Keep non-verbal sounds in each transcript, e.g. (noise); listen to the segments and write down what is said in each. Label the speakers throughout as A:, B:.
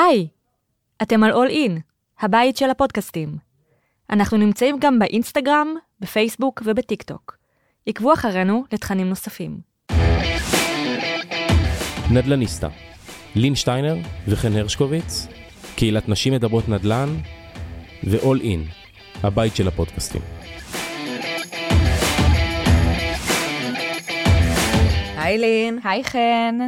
A: היי, אתם על All In, הבית של הפודקאסטים. אנחנו נמצאים גם באינסטגרם, בפייסבוק ובטיק טוק. עקבו אחרינו לתכנים נוספים.
B: נדלניסטה, לין שטיינר וחן הרשקוביץ, קהילת נשים מדברות נדל"ן ו-all in, הבית של הפודקאסטים.
C: היי לין,
D: היי חן.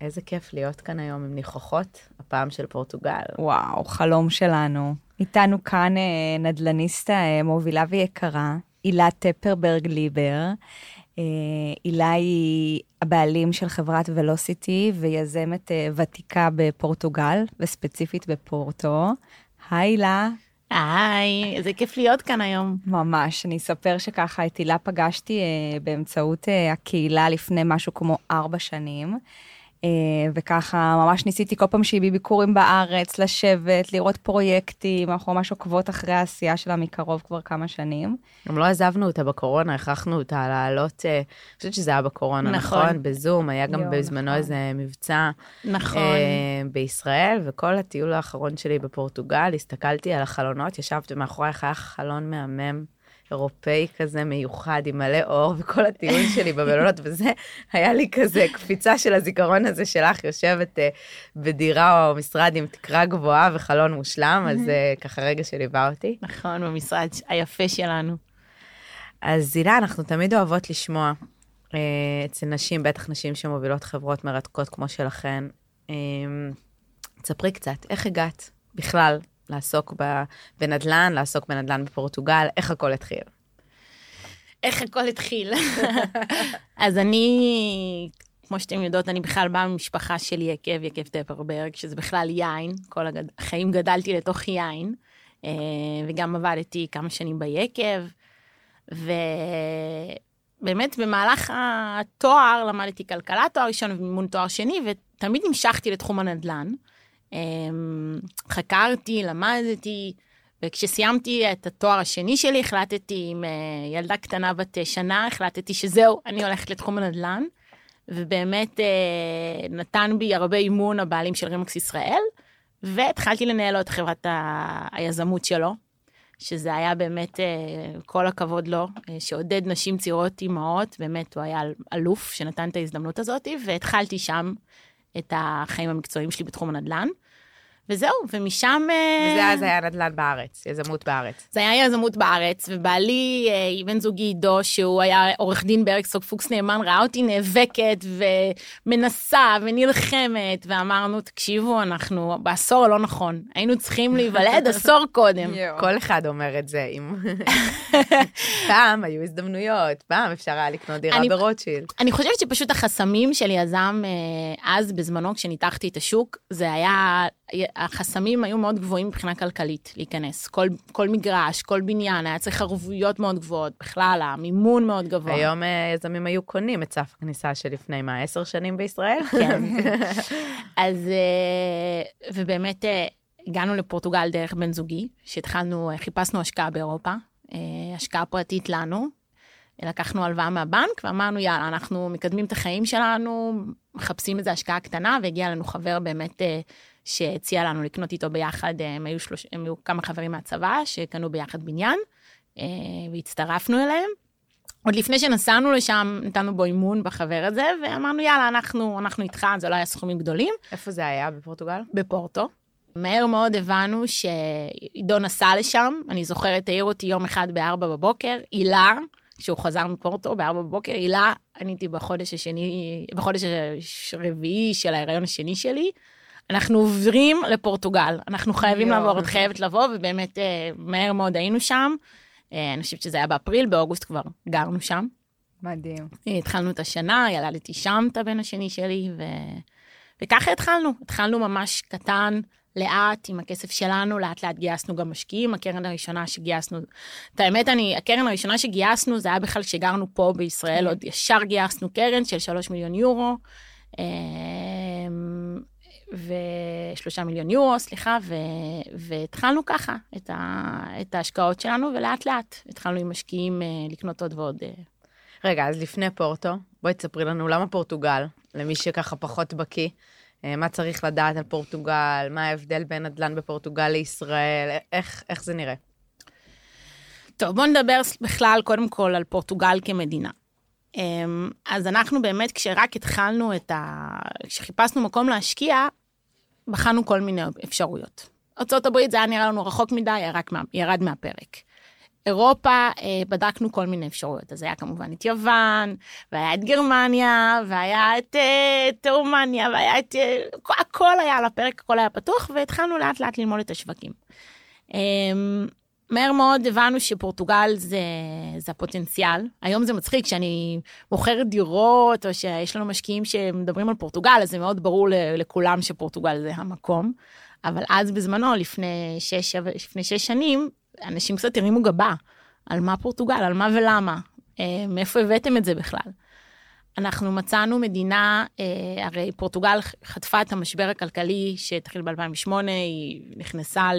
C: איזה כיף להיות כאן היום עם ניחוחות, הפעם של פורטוגל.
D: וואו, חלום שלנו. איתנו כאן אה, נדלניסטה אה, מובילה ויקרה, הילה טפרברג ליבר. אה, הילה היא הבעלים של חברת ולוסיטי ויזמת ותיקה בפורטוגל, וספציפית בפורטו. היי הילה.
E: היי, איזה כיף להיות כאן היום.
D: ממש, אני אספר שככה את הילה פגשתי באמצעות הקהילה לפני משהו כמו ארבע שנים. אה, וככה ממש ניסיתי כל פעם שהיא בביקורים בארץ, לשבת, לראות פרויקטים, אנחנו ממש עוקבות אחרי העשייה שלה מקרוב כבר כמה שנים.
C: גם לא עזבנו אותה בקורונה, הכרחנו אותה לעלות, אה, אני חושבת שזה היה בקורונה, נכון?
E: נכון.
C: בזום, היה גם
D: יואו,
C: בזמנו
D: נכון.
C: איזה מבצע
E: נכון.
C: אה, בישראל, וכל הטיול האחרון שלי בפורטוגל, הסתכלתי על החלונות, ישבתי מאחורייך, היה חלון מהמם. אירופאי כזה מיוחד עם מלא אור וכל הטיול שלי במלונות וזה היה לי כזה קפיצה של הזיכרון הזה שלך יושבת אה, בדירה או משרד עם תקרה גבוהה וחלון מושלם אז זה ככה רגע שליווה אותי.
E: נכון, במשרד היפה שלנו.
C: אז הילה אנחנו תמיד אוהבות לשמוע אה, אצל נשים בטח נשים שמובילות חברות מרתקות כמו שלכן. אה, תספרי קצת איך הגעת בכלל לעסוק בנדל"ן לעסוק בנדל"ן בפורטוגל איך הכל התחיל.
E: איך הכל התחיל. (laughs) אז אני, כמו שאתם יודעות, אני בכלל באה ממשפחה של יקב, יקב טפרברג, שזה בכלל יין. כל. החיים גדלתי לתוך יין, אה, וגם עבדתי כמה שנים ביקב, ובאמת במהלך התואר למדתי כלכלה תואר ראשון ומימון תואר שני, ותמיד נמשכתי לתחום הנדל"ן. אה, חקרתי, למדתי, וכשסיימתי את התואר השני שלי, החלטתי עם אה, ילדה קטנה בת אה, שנה, החלטתי שזהו, אני הולכת לתחום הנדל"ן, ובאמת אה, נתן בי הרבה אימון הבעלים של רימקס ישראל, והתחלתי לנהל לו את חברת ה- היזמות שלו, שזה היה באמת, כל הכבוד לו, שעודד נשים צעירות אימהות, באמת הוא היה אלוף שנתן את ההזדמנות הזאת, והתחלתי שם את החיים המקצועיים שלי בתחום הנדל"ן. וזהו, ומשם... אה,
C: וזה אז היה נדל"ן בארץ יזמות בארץ.
E: זה היה יזמות בארץ, ובעלי, אה, בן זוגי עידו, שהוא היה עורך דין באריקסוק פוקס נאמן, ראה אותי נאבקת ומנסה ונלחמת, ואמרנו, תקשיבו, אנחנו בעשור הלא נכון, היינו צריכים להיוולד (laughs) עשור קודם.
C: כל אחד אומר את זה, אם... (laughs) פעם היו הזדמנויות, פעם אפשר היה לקנות דירה ברוטשילד.
E: אני חושבת שפשוט החסמים של יזם אה, אז, בזמנו, כשניתחתי את השוק, זה היה, החסמים היו מאוד גבוהים מבחינה כלכלית להיכנס. כל, כל מגרש, כל בניין, היה צריך ערבויות מאוד גבוהות, בכלל, המימון מאוד גבוה.
C: היום אה, יזמים היו קונים את סף הכניסה שלפני מה, עשר שנים בישראל? (laughs)
E: כן. אז, אה, ובאמת אה, הגענו לפורטוגל דרך בן זוגי, שהתחלנו, אה, חיפשנו השקעה באירופה, אה, השקעה פרטית לנו. לקחנו הלוואה מהבנק ואמרנו, יאללה, אנחנו מקדמים את החיים שלנו, מחפשים איזו השקעה קטנה, והגיע לנו חבר באמת אה, שהציע לנו לקנות איתו ביחד, אה, הם היו, שלוש, הם היו כמה חברים מהצבא שקנו ביחד בניין, אה, והצטרפנו אליהם. עוד לפני שנסענו לשם, נתנו בו אימון בחבר הזה, ואמרנו, יאללה, אנחנו, אנחנו איתך, זה לא היה סכומים גדולים,
C: איפה זה היה בפורטוגל?
E: בפורטו. מהר מאוד הבנו שעידו נסע לשם, אני זוכרת, העיר אותי יום אחד בארבע בבוקר, הילה, כשהוא חזר מפורטו בארבע בבוקר, הילה, עניתי בחודש השני, בחודש הרביעי של ההיריון השני שלי, אנחנו עוברים לפורטוגל, אנחנו חייבים. לעבור, את חייבת לבוא, ובאמת אה, מהר מאוד היינו שם. אה, אני חושבת שזה היה באפריל, באוגוסט כבר גרנו שם.
D: מדהים.
E: התחלנו את השנה, ילדתי שם את הבן השני שלי, ו... וככה התחלנו. התחלנו ממש קטן, לאט, עם הכסף שלנו, לאט לאט גייסנו גם משקיעים. הקרן הראשונה שגייסנו, את האמת, אני, הקרן הראשונה שגייסנו, זה היה בכלל כשגרנו פה בישראל, עוד ישר גייסנו קרן של 3 מיליון יורו. ושלושה מיליון יורו, סליחה, ו... והתחלנו ככה את, ה... את ההשקעות שלנו, ולאט לאט התחלנו עם משקיעים אה, לקנות עוד ועוד. אה,
C: רגע, אז לפני פורטו, בואי תספרי לנו למה פורטוגל, למי שככה פחות בקיא. אה, מה צריך לדעת על פורטוגל, מה ההבדל בין נדל"ן בפורטוגל לישראל, איך, איך זה נראה?
E: טוב, בואו נדבר בכלל קודם כל על פורטוגל כמדינה. אמ, אז אנחנו באמת, כשרק התחלנו את ה... כשחיפשנו מקום להשקיע, בחנו כל מיני אפשרויות. ארה"ב זה היה נראה לנו רחוק מדי, מה, ירד מהפרק. אירופה, אה, בדקנו כל מיני אפשרויות. אז היה כמובן את יוון, והיה את גרמניה, והיה את, אה, את רומניה, והיה את... אה, הכל היה על הפרק, הכל היה פתוח, והתחלנו לאט לאט ללמוד את השווקים. אה, מהר מאוד הבנו שפורטוגל זה, זה הפוטנציאל. היום זה מצחיק, כשאני מוכרת דירות, או שיש לנו משקיעים שמדברים על פורטוגל, אז זה מאוד ברור לכולם שפורטוגל זה המקום. אבל אז בזמנו, לפני שש, לפני שש שנים, אנשים קצת הרימו גבה על מה פורטוגל, על מה ולמה, אה, מאיפה הבאתם את זה בכלל. אנחנו מצאנו מדינה, אה, הרי פורטוגל חטפה את המשבר הכלכלי שהתחיל ב-2008, היא נכנסה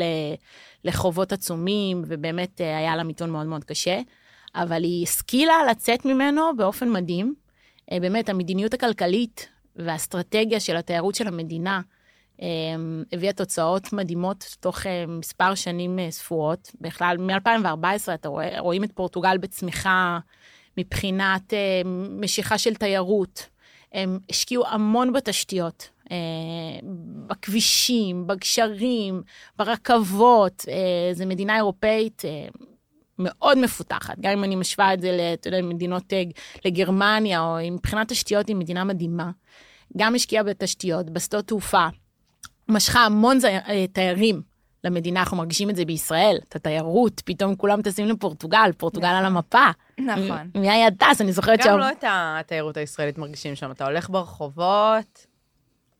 E: לחובות עצומים, ובאמת אה, היה לה מיתון מאוד מאוד קשה, אבל היא השכילה לצאת ממנו באופן מדהים. אה, באמת, המדיניות הכלכלית והאסטרטגיה של התיירות של המדינה הביאה תוצאות מדהימות תוך מספר שנים ספורות. בכלל, מ-2014 אתה רואה, רואים את פורטוגל בצמיחה מבחינת אה, משיכה של תיירות. הם השקיעו המון בתשתיות, אה, בכבישים, בגשרים, ברכבות. אה, זו מדינה אירופאית אה, מאוד מפותחת, גם אם אני משווה את זה למדינות אה, לגרמניה, או מבחינת תשתיות היא מדינה מדהימה. גם השקיעה בתשתיות, בשדות תעופה, משכה המון. אה, תיירים למדינה, אנחנו מרגישים את זה בישראל, את התיירות, פתאום כולם טסים לפורטוגל, פורטוגל על המפה.
D: נכון.
E: מי היה טס? אני זוכרת
C: גם לא את התיירות הישראלית מרגישים שם, אתה הולך ברחובות,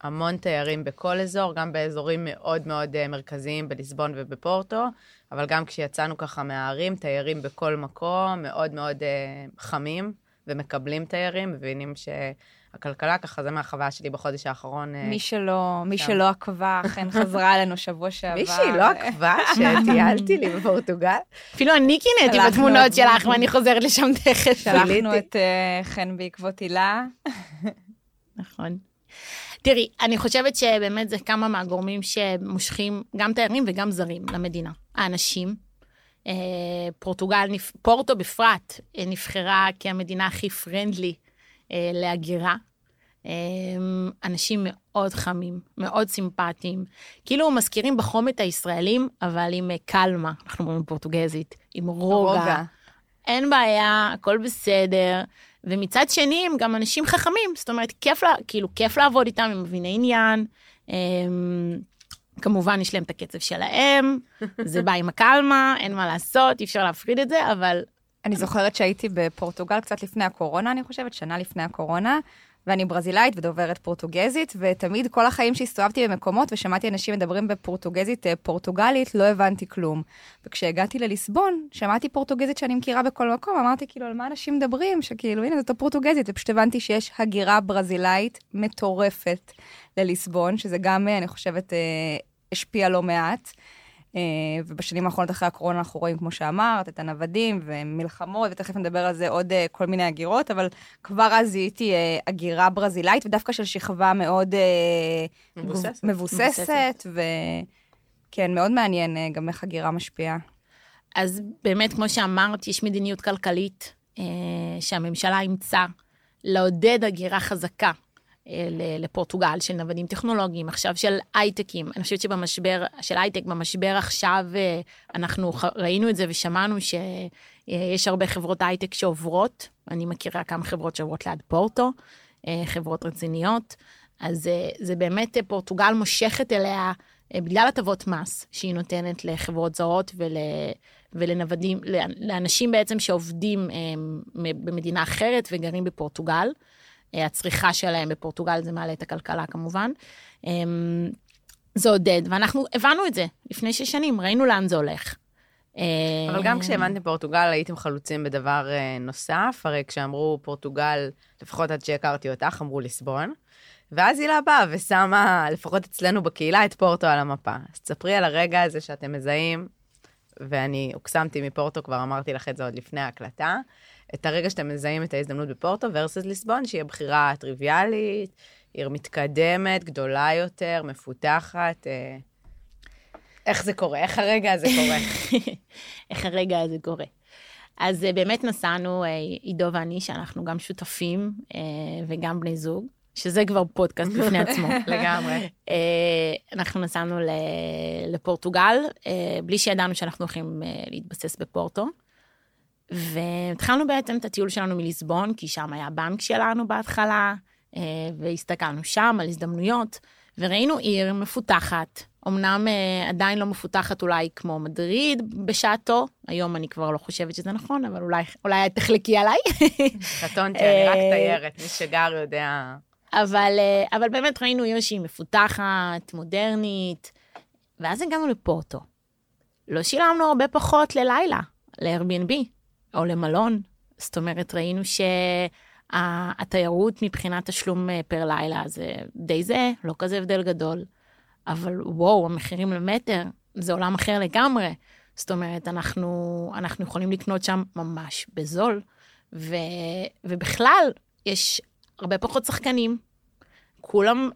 C: המון תיירים בכל אזור, גם באזורים מאוד מאוד אה, מרכזיים בליסבון ובפורטו, אבל גם כשיצאנו ככה מהערים, תיירים בכל מקום, מאוד מאוד אה, חמים, ומקבלים תיירים, מבינים ש... הכלכלה, ככה זה מהחוויה שלי בחודש האחרון.
D: אה, מי שלא, מי שלא עקבה, אכן (laughs) חזרה אלינו שבוע שעבר.
C: מישהי לא עקבה, שטיילתי לי בפורטוגל.
E: אפילו אני קינאתי בתמונות שלך, ואני חוזרת לשם תכף.
D: שלחנו את חן בעקבות הילה.
E: נכון. תראי, אני חושבת שבאמת זה כמה מהגורמים שמושכים גם תיירים וגם זרים למדינה. האנשים, אה, פורטוגל, פורטו בפרט, נבחרה כמדינה הכי פרנדלי אה, להגירה. אה, אנשים מאוד חמים, מאוד סימפטיים. כאילו מזכירים בחום את הישראלים, אבל עם אה, קלמה, אנחנו אומרים פורטוגזית, עם רוגע. רוגע. אין בעיה, הכל בסדר. ומצד שני, הם גם אנשים חכמים, זאת אומרת, כיף, לה, כאילו, כיף לעבוד איתם, הם מביני עניין. הם, כמובן, יש להם את הקצב שלהם, (laughs) זה בא עם הקלמה, אין מה לעשות, אי אפשר להפריד את זה, אבל
D: אני זוכרת שהייתי בפורטוגל קצת לפני הקורונה, אני חושבת, שנה לפני הקורונה, ואני ברזילאית ודוברת פורטוגזית, ותמיד כל החיים שהסתובבתי במקומות ושמעתי אנשים מדברים בפורטוגזית אה, פורטוגלית, לא הבנתי כלום. וכשהגעתי לליסבון, שמעתי פורטוגזית שאני מכירה בכל מקום, אמרתי כאילו, על מה אנשים מדברים? שכאילו, הנה, זאת הפורטוגזית, ופשוט הבנתי שיש הגירה ברזילאית מטורפת לליסבון, שזה גם, אה, אני חושבת, אה, השפיע לא מעט. אה, ובשנים האחרונות אחרי הקורונה אנחנו רואים, כמו שאמרת, את הנוודים ומלחמות, ותכף נדבר על זה עוד אה, כל מיני הגירות, אבל כבר אז זיהיתי אה, הגירה ברזילאית, ודווקא של שכבה מאוד מבוססת, מבוססת וכן, מאוד מעניין גם איך הגירה משפיעה.
E: אז באמת, כמו שאמרת, יש מדיניות כלכלית שהממשלה אימצה לעודד הגירה חזקה לפורטוגל של נוודים טכנולוגיים, עכשיו של הייטקים. אני חושבת שבמשבר, של הייטק, במשבר עכשיו, אה, אנחנו ראינו את זה ושמענו שיש הרבה חברות הייטק שעוברות, אני מכירה כמה חברות שעוברות ליד פורטו, אה, חברות רציניות, אז אה, זה באמת, פורטוגל מושכת אליה בגלל הטבות מס שהיא נותנת לחברות זרות ול... ולנוודים, לאנשים בעצם שעובדים במדינה אחרת וגרים בפורטוגל. אה, הצריכה שלהם בפורטוגל, זה מעלה את הכלכלה כמובן. אמ, זה עודד, ואנחנו הבנו את זה לפני שש שנים, ראינו לאן זה הולך.
C: אבל גם כשהאמנתם פורטוגל, הייתם חלוצים בדבר אה, נוסף, הרי כשאמרו פורטוגל, לפחות עד שהכרתי אותך, אמרו ליסבון. ואז הילה באה ושמה, לפחות אצלנו בקהילה, את פורטו על המפה. אז תספרי על הרגע הזה שאתם מזהים, ואני הוקסמתי מפורטו, כבר אמרתי לך את זה עוד לפני ההקלטה, את הרגע שאתם מזהים את ההזדמנות בפורטו versus ליסבון, שהיא הבחירה הטריוויאלית, עיר מתקדמת, גדולה יותר, מפותחת. אה, איך זה קורה? איך הרגע הזה קורה? (laughs)
E: איך הרגע הזה קורה. אז אה, באמת נסענו, אה, עידו ואני, שאנחנו גם שותפים אה, וגם בני זוג, שזה כבר פודקאסט בפני עצמו. (laughs)
C: לגמרי.
E: אנחנו נסענו לפורטוגל, בלי שידענו שאנחנו הולכים להתבסס בפורטו. והתחלנו בעצם את הטיול שלנו מליסבון, כי שם היה בנק שלנו בהתחלה, אה, והסתכלנו שם על הזדמנויות, וראינו עיר מפותחת, אמנם אה, עדיין לא מפותחת אולי כמו מדריד בשעתו, היום אני כבר לא חושבת שזה נכון, אבל אולי, אולי תחלקי עליי.
C: קטונתי, אני רק
E: אה,
C: תיירת, מי שגר יודע.
E: אבל, אבל באמת ראינו עיר שהיא מפותחת, מודרנית, ואז הגענו לפורטו. לא שילמנו הרבה פחות ללילה, ל-Airbnb או למלון. זאת אומרת, ראינו שהתיירות מבחינת תשלום אה, פר לילה זה די זה, לא כזה הבדל גדול. אבל וואו, המחירים למטר זה עולם אחר לגמרי. זאת אומרת, אנחנו, אנחנו יכולים לקנות שם ממש בזול, ו, ובכלל, יש הרבה פחות שחקנים. כולם,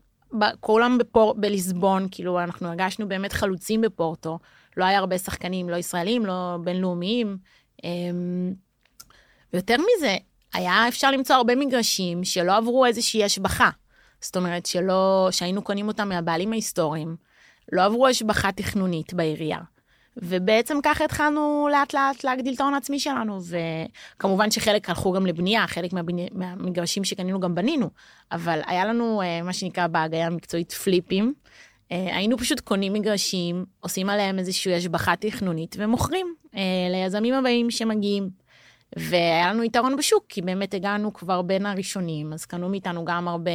E: כולם בפור, בליסבון, כאילו, אנחנו הרגשנו באמת חלוצים בפורטו. לא היה הרבה שחקנים, לא ישראלים, לא בינלאומיים. אמ, ויותר מזה, היה אפשר למצוא הרבה מגרשים שלא עברו איזושהי השבחה. זאת אומרת, שלא, שהיינו קונים אותם מהבעלים ההיסטוריים, לא עברו השבחה תכנונית בעירייה. ובעצם ככה התחלנו לאט לאט להגדיל את ההון העצמי שלנו, וכמובן שחלק הלכו גם לבנייה, חלק מהבני... מהמגרשים שקנינו גם בנינו, אבל היה לנו אה, מה שנקרא בהגיה המקצועית פליפים. אה, היינו פשוט קונים מגרשים, עושים עליהם איזושהי השבחה תכנונית ומוכרים אה, ליזמים הבאים שמגיעים. והיה לנו יתרון בשוק, כי באמת הגענו כבר בין הראשונים, אז קנו מאיתנו גם הרבה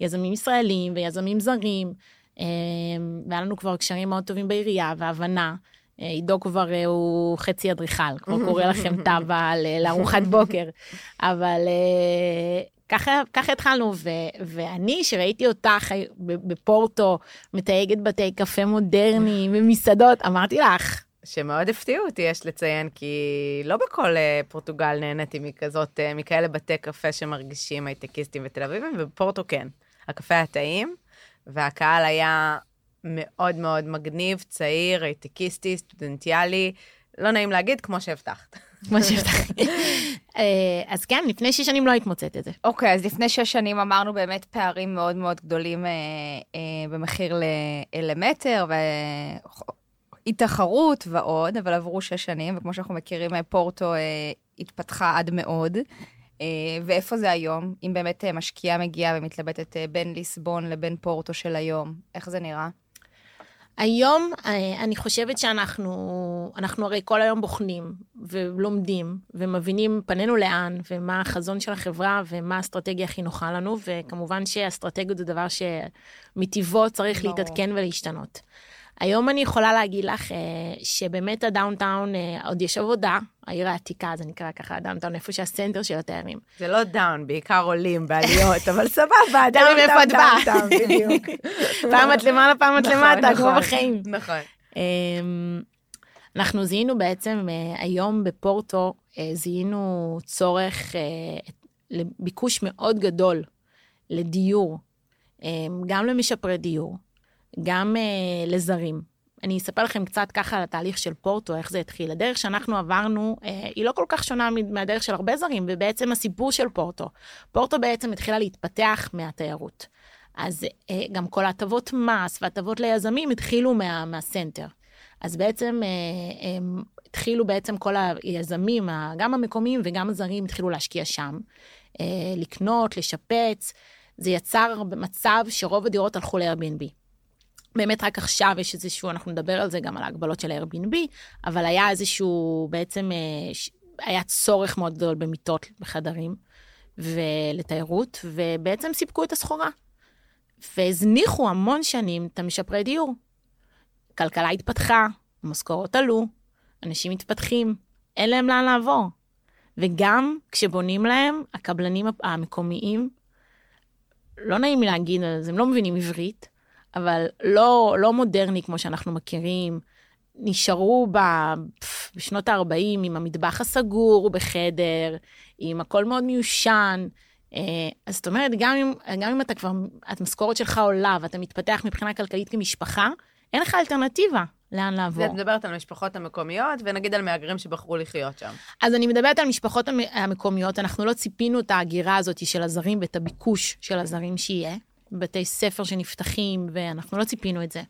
E: יזמים ישראלים ויזמים זרים, אה, והיה לנו כבר קשרים מאוד טובים בעירייה והבנה. עידו כבר הוא חצי אדריכל, כבר קורא לכם (laughs) תב"ע לארוחת בוקר, אבל ככה, ככה התחלנו, ו, ואני, שראיתי אותך בפורטו, מתייגת בתי קפה מודרניים ומסעדות, (laughs) אמרתי לך,
C: שמאוד הפתיעו אותי, יש לציין, כי לא בכל אה, פורטוגל נהניתי מכזאת, אה, מכאלה בתי קפה שמרגישים הייטקיסטים ותל אביבים, ובפורטו כן. הקפה היה טעים, והקהל היה מאוד מאוד מגניב, צעיר, הייטקיסטי, סטודנטיאלי, לא נעים להגיד, כמו שהבטחת.
E: כמו שהבטחתי. (laughs) אה, אז כן, לפני שש שנים לא היית מוצאת את זה.
D: אוקיי, אז לפני שש שנים אמרנו באמת פערים מאוד מאוד גדולים אה, אה, במחיר למטר, ואי תחרות ועוד, אבל עברו שש שנים, וכמו שאנחנו מכירים, פורטו אה, התפתחה עד מאוד. אה, ואיפה זה היום? אם באמת אה, משקיעה מגיעה ומתלבטת אה, בין ליסבון לבין פורטו של היום, איך זה נראה?
E: היום אה, אני חושבת שאנחנו, אנחנו הרי כל היום בוחנים ולומדים ומבינים פנינו לאן ומה החזון של החברה ומה האסטרטגיה הכי נוחה לנו, וכמובן שאסטרטגיות זה דבר שמטבעו צריך
D: ברור.
E: להתעדכן ולהשתנות. היום אני יכולה להגיד לך אה, שבאמת ה downtown אה, עוד יש עבודה, העיר העתיקה זה נקרא ככה ה downtown איפה שה center של התיירים.
C: זה לא down, בעיקר עולים בעליות, אבל סבבה, (laughs)
E: תלוי מאיפה את באה.
C: downtown, בדיוק. (laughs)
E: פעם את למעלה פעם את
C: נכון,
E: למטה כמו
C: נכון,
E: בחיים.
C: נכון.
E: אמ, אנחנו זיהינו בעצם אה, היום בפורטו, אה, זיהינו צורך, אה, לביקוש מאוד גדול לדיור, אה, גם למשפרי דיור, גם אה, לזרים. אני אספר לכם קצת ככה על התהליך של פורטו, איך זה התחיל. הדרך שאנחנו עברנו אה, היא לא כל כך שונה מהדרך של הרבה זרים, ובעצם הסיפור של פורטו. פורטו בעצם התחילה להתפתח מהתיירות. אז אה, גם כל ההטבות מס והטבות ליזמים התחילו מה, מהסנטר. אז בעצם אה, הם התחילו בעצם כל היזמים, גם המקומיים וגם הזרים, התחילו להשקיע שם, אה, לקנות, לשפץ. זה יצר מצב שרוב הדירות הלכו ל-Airbnb. באמת רק עכשיו יש איזשהו, אנחנו נדבר על זה גם על ההגבלות של Airbnb, אבל היה איזשהו, בעצם אה, היה צורך מאוד גדול במיטות בחדרים ולתיירות, ובעצם סיפקו את הסחורה. והזניחו המון שנים את המשפרי דיור. כלכלה התפתחה, המשכורות עלו, אנשים מתפתחים, אין להם לאן לעבור. וגם כשבונים להם, הקבלנים המקומיים, לא נעים לי להגיד, אז הם לא מבינים עברית, אבל לא, לא מודרני כמו שאנחנו מכירים. נשארו ב, פף, בשנות ה-40 עם המטבח הסגור בחדר, עם הכל מאוד מיושן, אה, אז זאת אומרת, גם אם, גם אם אתה כבר, המשכורת שלך עולה ואתה מתפתח מבחינה כלכלית כמשפחה, אין לך אלטרנטיבה לאן לעבור.
C: את מדברת על המשפחות המקומיות, ונגיד על מהגרים שבחרו לחיות שם.
E: אז אני מדברת על המשפחות המ- המקומיות, אנחנו לא ציפינו את ההגירה הזאת של הזרים ואת הביקוש של הזרים שיהיה. בתי ספר שנפתחים, ואנחנו לא ציפינו את זה.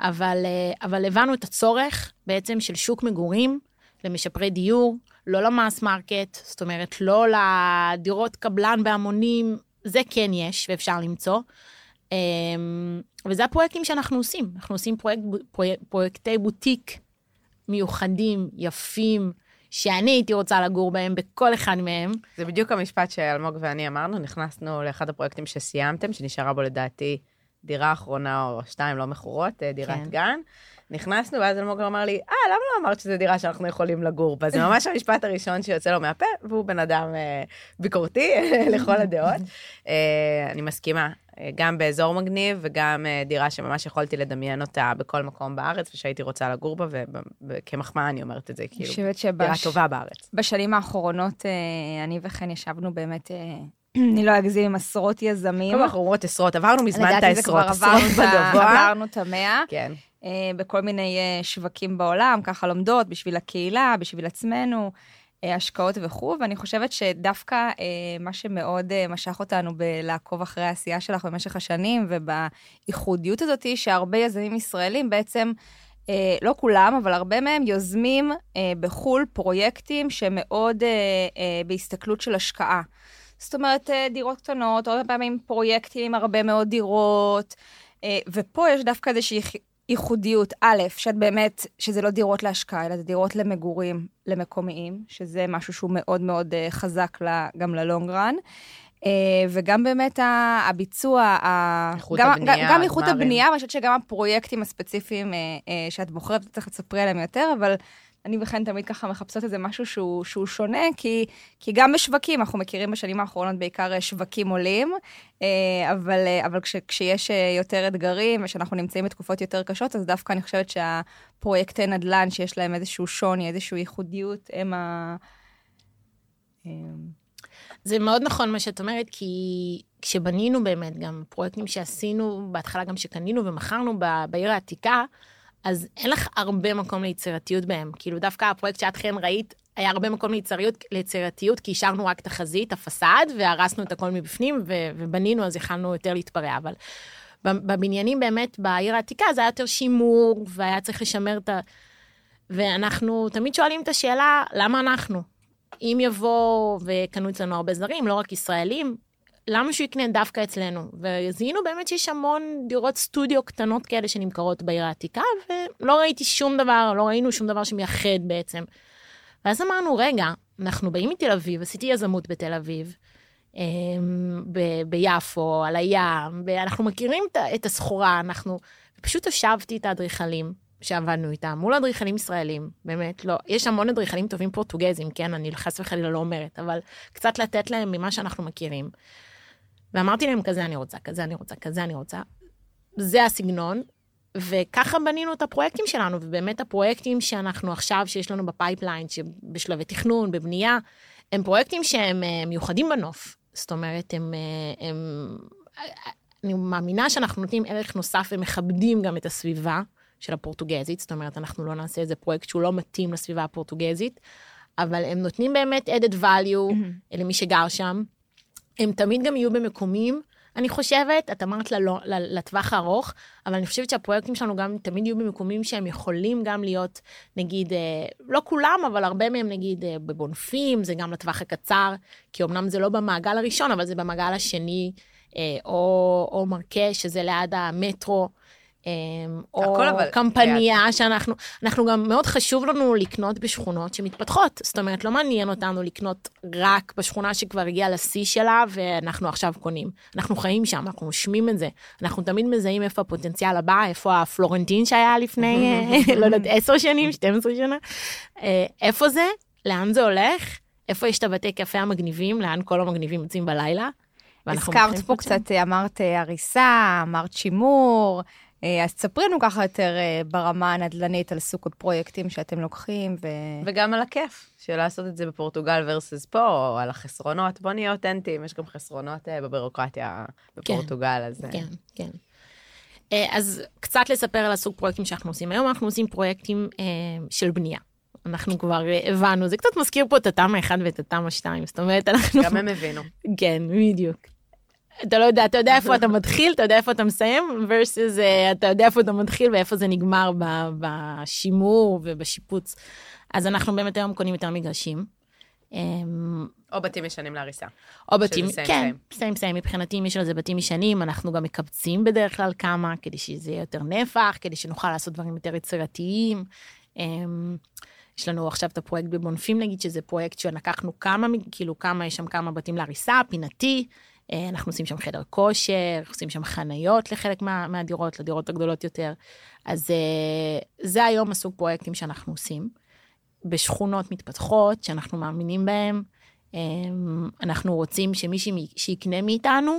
E: אבל, אה, אבל הבנו את הצורך בעצם של שוק מגורים למשפרי דיור, לא ל mass market, זאת אומרת, לא לדירות קבלן בהמונים, זה כן יש ואפשר למצוא. אמ, וזה הפרויקטים שאנחנו עושים. אנחנו עושים פרויקט, פרויק, פרויקטי בוטיק מיוחדים, יפים, שאני הייתי רוצה לגור בהם, בכל אחד מהם.
C: זה בדיוק המשפט שאלמוג ואני אמרנו, נכנסנו לאחד הפרויקטים שסיימתם, שנשארה בו לדעתי דירה אחרונה או שתיים לא מכורות, אה, דירת
E: כן.
C: גן. נכנסנו, ואז אלמוג אמר לי, אה, למה לא אמרת שזו דירה שאנחנו יכולים לגור בה? זה (laughs) ממש המשפט הראשון שיוצא לו מהפה, והוא בן אדם אה, ביקורתי (laughs) לכל הדעות. אה, אני מסכימה, גם באזור מגניב, וגם אה, דירה שממש יכולתי לדמיין אותה בכל מקום בארץ, ושהייתי רוצה לגור בה, וכמחמאה אני אומרת את זה, כאילו, דירה
D: שבש...
C: טובה בארץ.
D: בשנים האחרונות, אה, אני וכן ישבנו באמת, אה, אני לא אגזים, עם עשרות יזמים.
C: כל אנחנו אומרות עשרות, עברנו מזמן את העשרות, עשרות בגבוה.
D: עברנו את המאה.
C: כן.
D: אה, בכל מיני אה, שווקים בעולם, ככה לומדות, בשביל הקהילה, בשביל עצמנו, אה, השקעות וכו', ואני חושבת שדווקא אה, מה שמאוד אה, משך אותנו בלעקוב אחרי העשייה שלך במשך השנים, ובייחודיות הזאת, שהרבה יזמים ישראלים בעצם, אה, לא כולם, אבל הרבה מהם יוזמים אה, בחו"ל פרויקטים שמאוד אה, אה, בהסתכלות של השקעה. זאת אומרת, אה, דירות קטנות, הרבה פעמים פרויקטים עם הרבה מאוד דירות, אה, ופה יש דווקא איזושהי ייחודיות. א', שאת באמת, שזה לא דירות להשקעה, אלא זה דירות למגורים, למקומיים, שזה משהו שהוא מאוד מאוד אה, חזק לה, גם ללונג רן. אה, וגם באמת הביצוע,
C: איכות
D: גם,
C: הבנייה,
D: גם, גם איכות. הבנייה, ואני חושבת שגם הפרויקטים הספציפיים אה, שאת בוחרת, צריך לספרי עליהם יותר, אבל אני וכן תמיד ככה מחפשות איזה משהו שהוא, שהוא שונה, כי, כי גם בשווקים, אנחנו מכירים בשנים האחרונות בעיקר אה, שווקים עולים, אה, אבל, אה, אבל כש, כשיש יותר אתגרים ושאנחנו נמצאים בתקופות יותר קשות, אז דווקא אני חושבת שהפרויקטי נדל"ן שיש להם איזשהו שוני, איזושהי ייחודיות, הם ה...
E: זה מאוד נכון מה שאת אומרת, כי כשבנינו באמת גם פרויקטים שעשינו, בהתחלה גם שקנינו ומכרנו בעיר העתיקה, אז אין לך הרבה מקום ליצירתיות בהם. כאילו דווקא הפרויקט שאת כן ראית, היה הרבה מקום ליצירתיות, ליצירתיות כי השארנו רק את החזית, הפסאד, והרסנו את הכל מבפנים, ו- ובנינו, אז יכלנו יותר להתפרע. אבל בבניינים באמת, בעיר העתיקה, זה היה יותר שימור, והיה צריך לשמר את ה... ואנחנו תמיד שואלים את השאלה, למה אנחנו? אם יבוא וקנו אצלנו הרבה זרים, לא רק ישראלים, למה שהוא יקנה דווקא אצלנו? וזיהינו באמת שיש המון דירות סטודיו קטנות כאלה שנמכרות בעיר העתיקה, ולא ראיתי שום דבר, לא ראינו שום דבר שמייחד בעצם. ואז אמרנו, רגע, אנחנו באים מתל אביב, עשיתי יזמות בתל אביב, אמ, ב- ביפו, על הים, ואנחנו מכירים את ה- את הסחורה, אנחנו... פשוט הושבתי את האדריכלים שעבדנו איתם, מול אדריכלים ישראלים, באמת, לא, יש המון אדריכלים טובים פורטוגזים, כן, אני חס וחלילה לא אומרת, אבל קצת לתת להם ממה שאנחנו מכירים. ואמרתי להם, כזה אני רוצה, כזה אני רוצה, כזה אני רוצה. זה הסגנון, וככה בנינו את הפרויקטים שלנו, ובאמת הפרויקטים שאנחנו עכשיו, שיש לנו ב pipeline, שבשלבי תכנון, בבנייה, הם פרויקטים שהם אה, מיוחדים בנוף. זאת אומרת, הם, אה, הם... אני מאמינה שאנחנו נותנים ערך נוסף ומכבדים גם את הסביבה של הפורטוגזית, זאת אומרת, אנחנו לא נעשה איזה פרויקט שהוא לא מתאים לסביבה הפורטוגזית, אבל הם נותנים באמת added value למי שגר שם. הם תמיד גם יהיו במקומים, אני חושבת, את אמרת ללא, לטווח הארוך, אבל אני חושבת שהפרויקטים שלנו גם תמיד יהיו במקומים שהם יכולים גם להיות, נגיד, אה, לא כולם, אבל הרבה מהם, נגיד, אה, בבונפים, זה גם לטווח הקצר, כי אמנם זה לא במעגל הראשון, אבל זה במעגל השני, אה, או, או מרקש, שזה ליד המטרו. אה, או
C: אבל
E: קמפניה שאנחנו, אנחנו גם מאוד חשוב לנו לקנות בשכונות שמתפתחות. זאת אומרת, לא מעניין אותנו לקנות רק בשכונה שכבר הגיעה לשיא שלה ואנחנו עכשיו קונים. אנחנו חיים שם, אנחנו נושמים את זה. אנחנו תמיד מזהים איפה הפוטנציאל הבא, איפה הפלורנטין שהיה לפני, אה, (laughs) לא יודעת, עשר שנים, 12 שנה. אה, איפה זה? לאן זה הולך? איפה יש את הבתי קפה המגניבים? לאן כל המגניבים יוצאים בלילה?
D: הזכרת פה. קצת, אמרת אה, הריסה, אמרת שימור, אה, אז תספרי לנו ככה יותר אה, ברמה הנדל"נית על סוג הפרויקטים שאתם לוקחים, ו...
C: וגם על הכיף של לעשות את זה בפורטוגל versus פה, או על החסרונות. בוא נהיה אותנטיים, יש גם חסרונות אה, בבירוקרטיה בפורטוגל, אז... אה,
E: כן, כן. אה, אז קצת לספר על הסוג פרויקטים שאנחנו עושים. היום אנחנו עושים פרויקטים אה, של בנייה. אנחנו כבר אה, הבנו, זה קצת מזכיר פה את התמ"א 1 ואת התמ"א 2, זאת אומרת, אנחנו...
C: גם הם הבינו. (laughs)
E: כן, בדיוק. אתה לא יודע, אתה יודע איפה אתה מתחיל, אתה יודע איפה אתה מסיים, versus uh, אתה יודע איפה אתה מתחיל ואיפה זה נגמר בשימור ובשיפוץ. אז אנחנו באמת היום קונים יותר מגרשים. אמ,
C: או בתים ישנים להריסה.
E: או בתים, כן, סיים סיים, מבחינתי אם יש על זה בתים ישנים, אנחנו גם מקבצים בדרך כלל כמה, כדי שזה יהיה יותר נפח, כדי שנוכל לעשות דברים יותר יצירתיים. אמ, יש לנו עכשיו את הפרויקט בבונפים נגיד, שזה פרויקט שלקחנו כמה, כאילו כמה, יש שם כמה בתים להריסה, פינתי. אה, אנחנו עושים שם חדר כושר, עושים שם חניות לחלק מה, מהדירות, לדירות הגדולות יותר. אז אה, זה היום הסוג פרויקטים שאנחנו עושים. בשכונות מתפתחות, שאנחנו מאמינים בהם. אמ, אנחנו רוצים שמי שיקנה מאיתנו,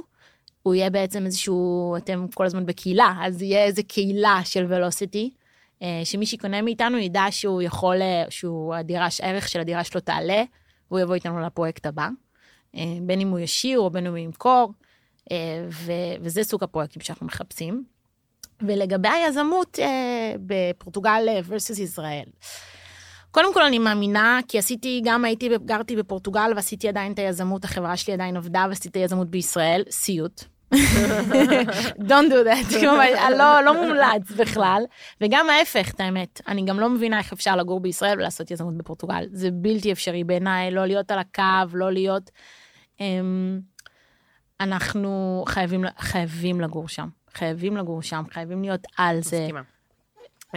E: הוא יהיה בעצם איזשהו, אתם כל הזמן בקהילה, אז יהיה איזה קהילה של ולוסיטי, שמי שקונה מאיתנו ידע שהוא יכול, אה, שהוא הדירה, הערך של הדירה שלו תעלה, והוא יבוא איתנו לפרויקט הבא. אה, בין אם הוא ישיר או בין אם הוא ימכור, אה, וזה סוג הפרויקטים שאנחנו מחפשים. ולגבי היזמות אה, בפורטוגל versus ישראל. קודם כל אני מאמינה, כי עשיתי, גם הייתי, גרתי בפורטוגל ועשיתי עדיין את היזמות, החברה שלי עדיין עבדה ועשיתי את היזמות בישראל, סיוט. (laughs) Don't do that, (laughs) לא, לא מומלץ בכלל. וגם ההפך, את האמת, אני גם לא מבינה איך אפשר לגור בישראל ולעשות יזמות בפורטוגל. זה בלתי אפשרי בעיניי, לא להיות על הקו, לא להיות... אמ, אנחנו חייבים, חייבים לגור שם, חייבים לגור שם, חייבים להיות על זה.
C: מסכימה.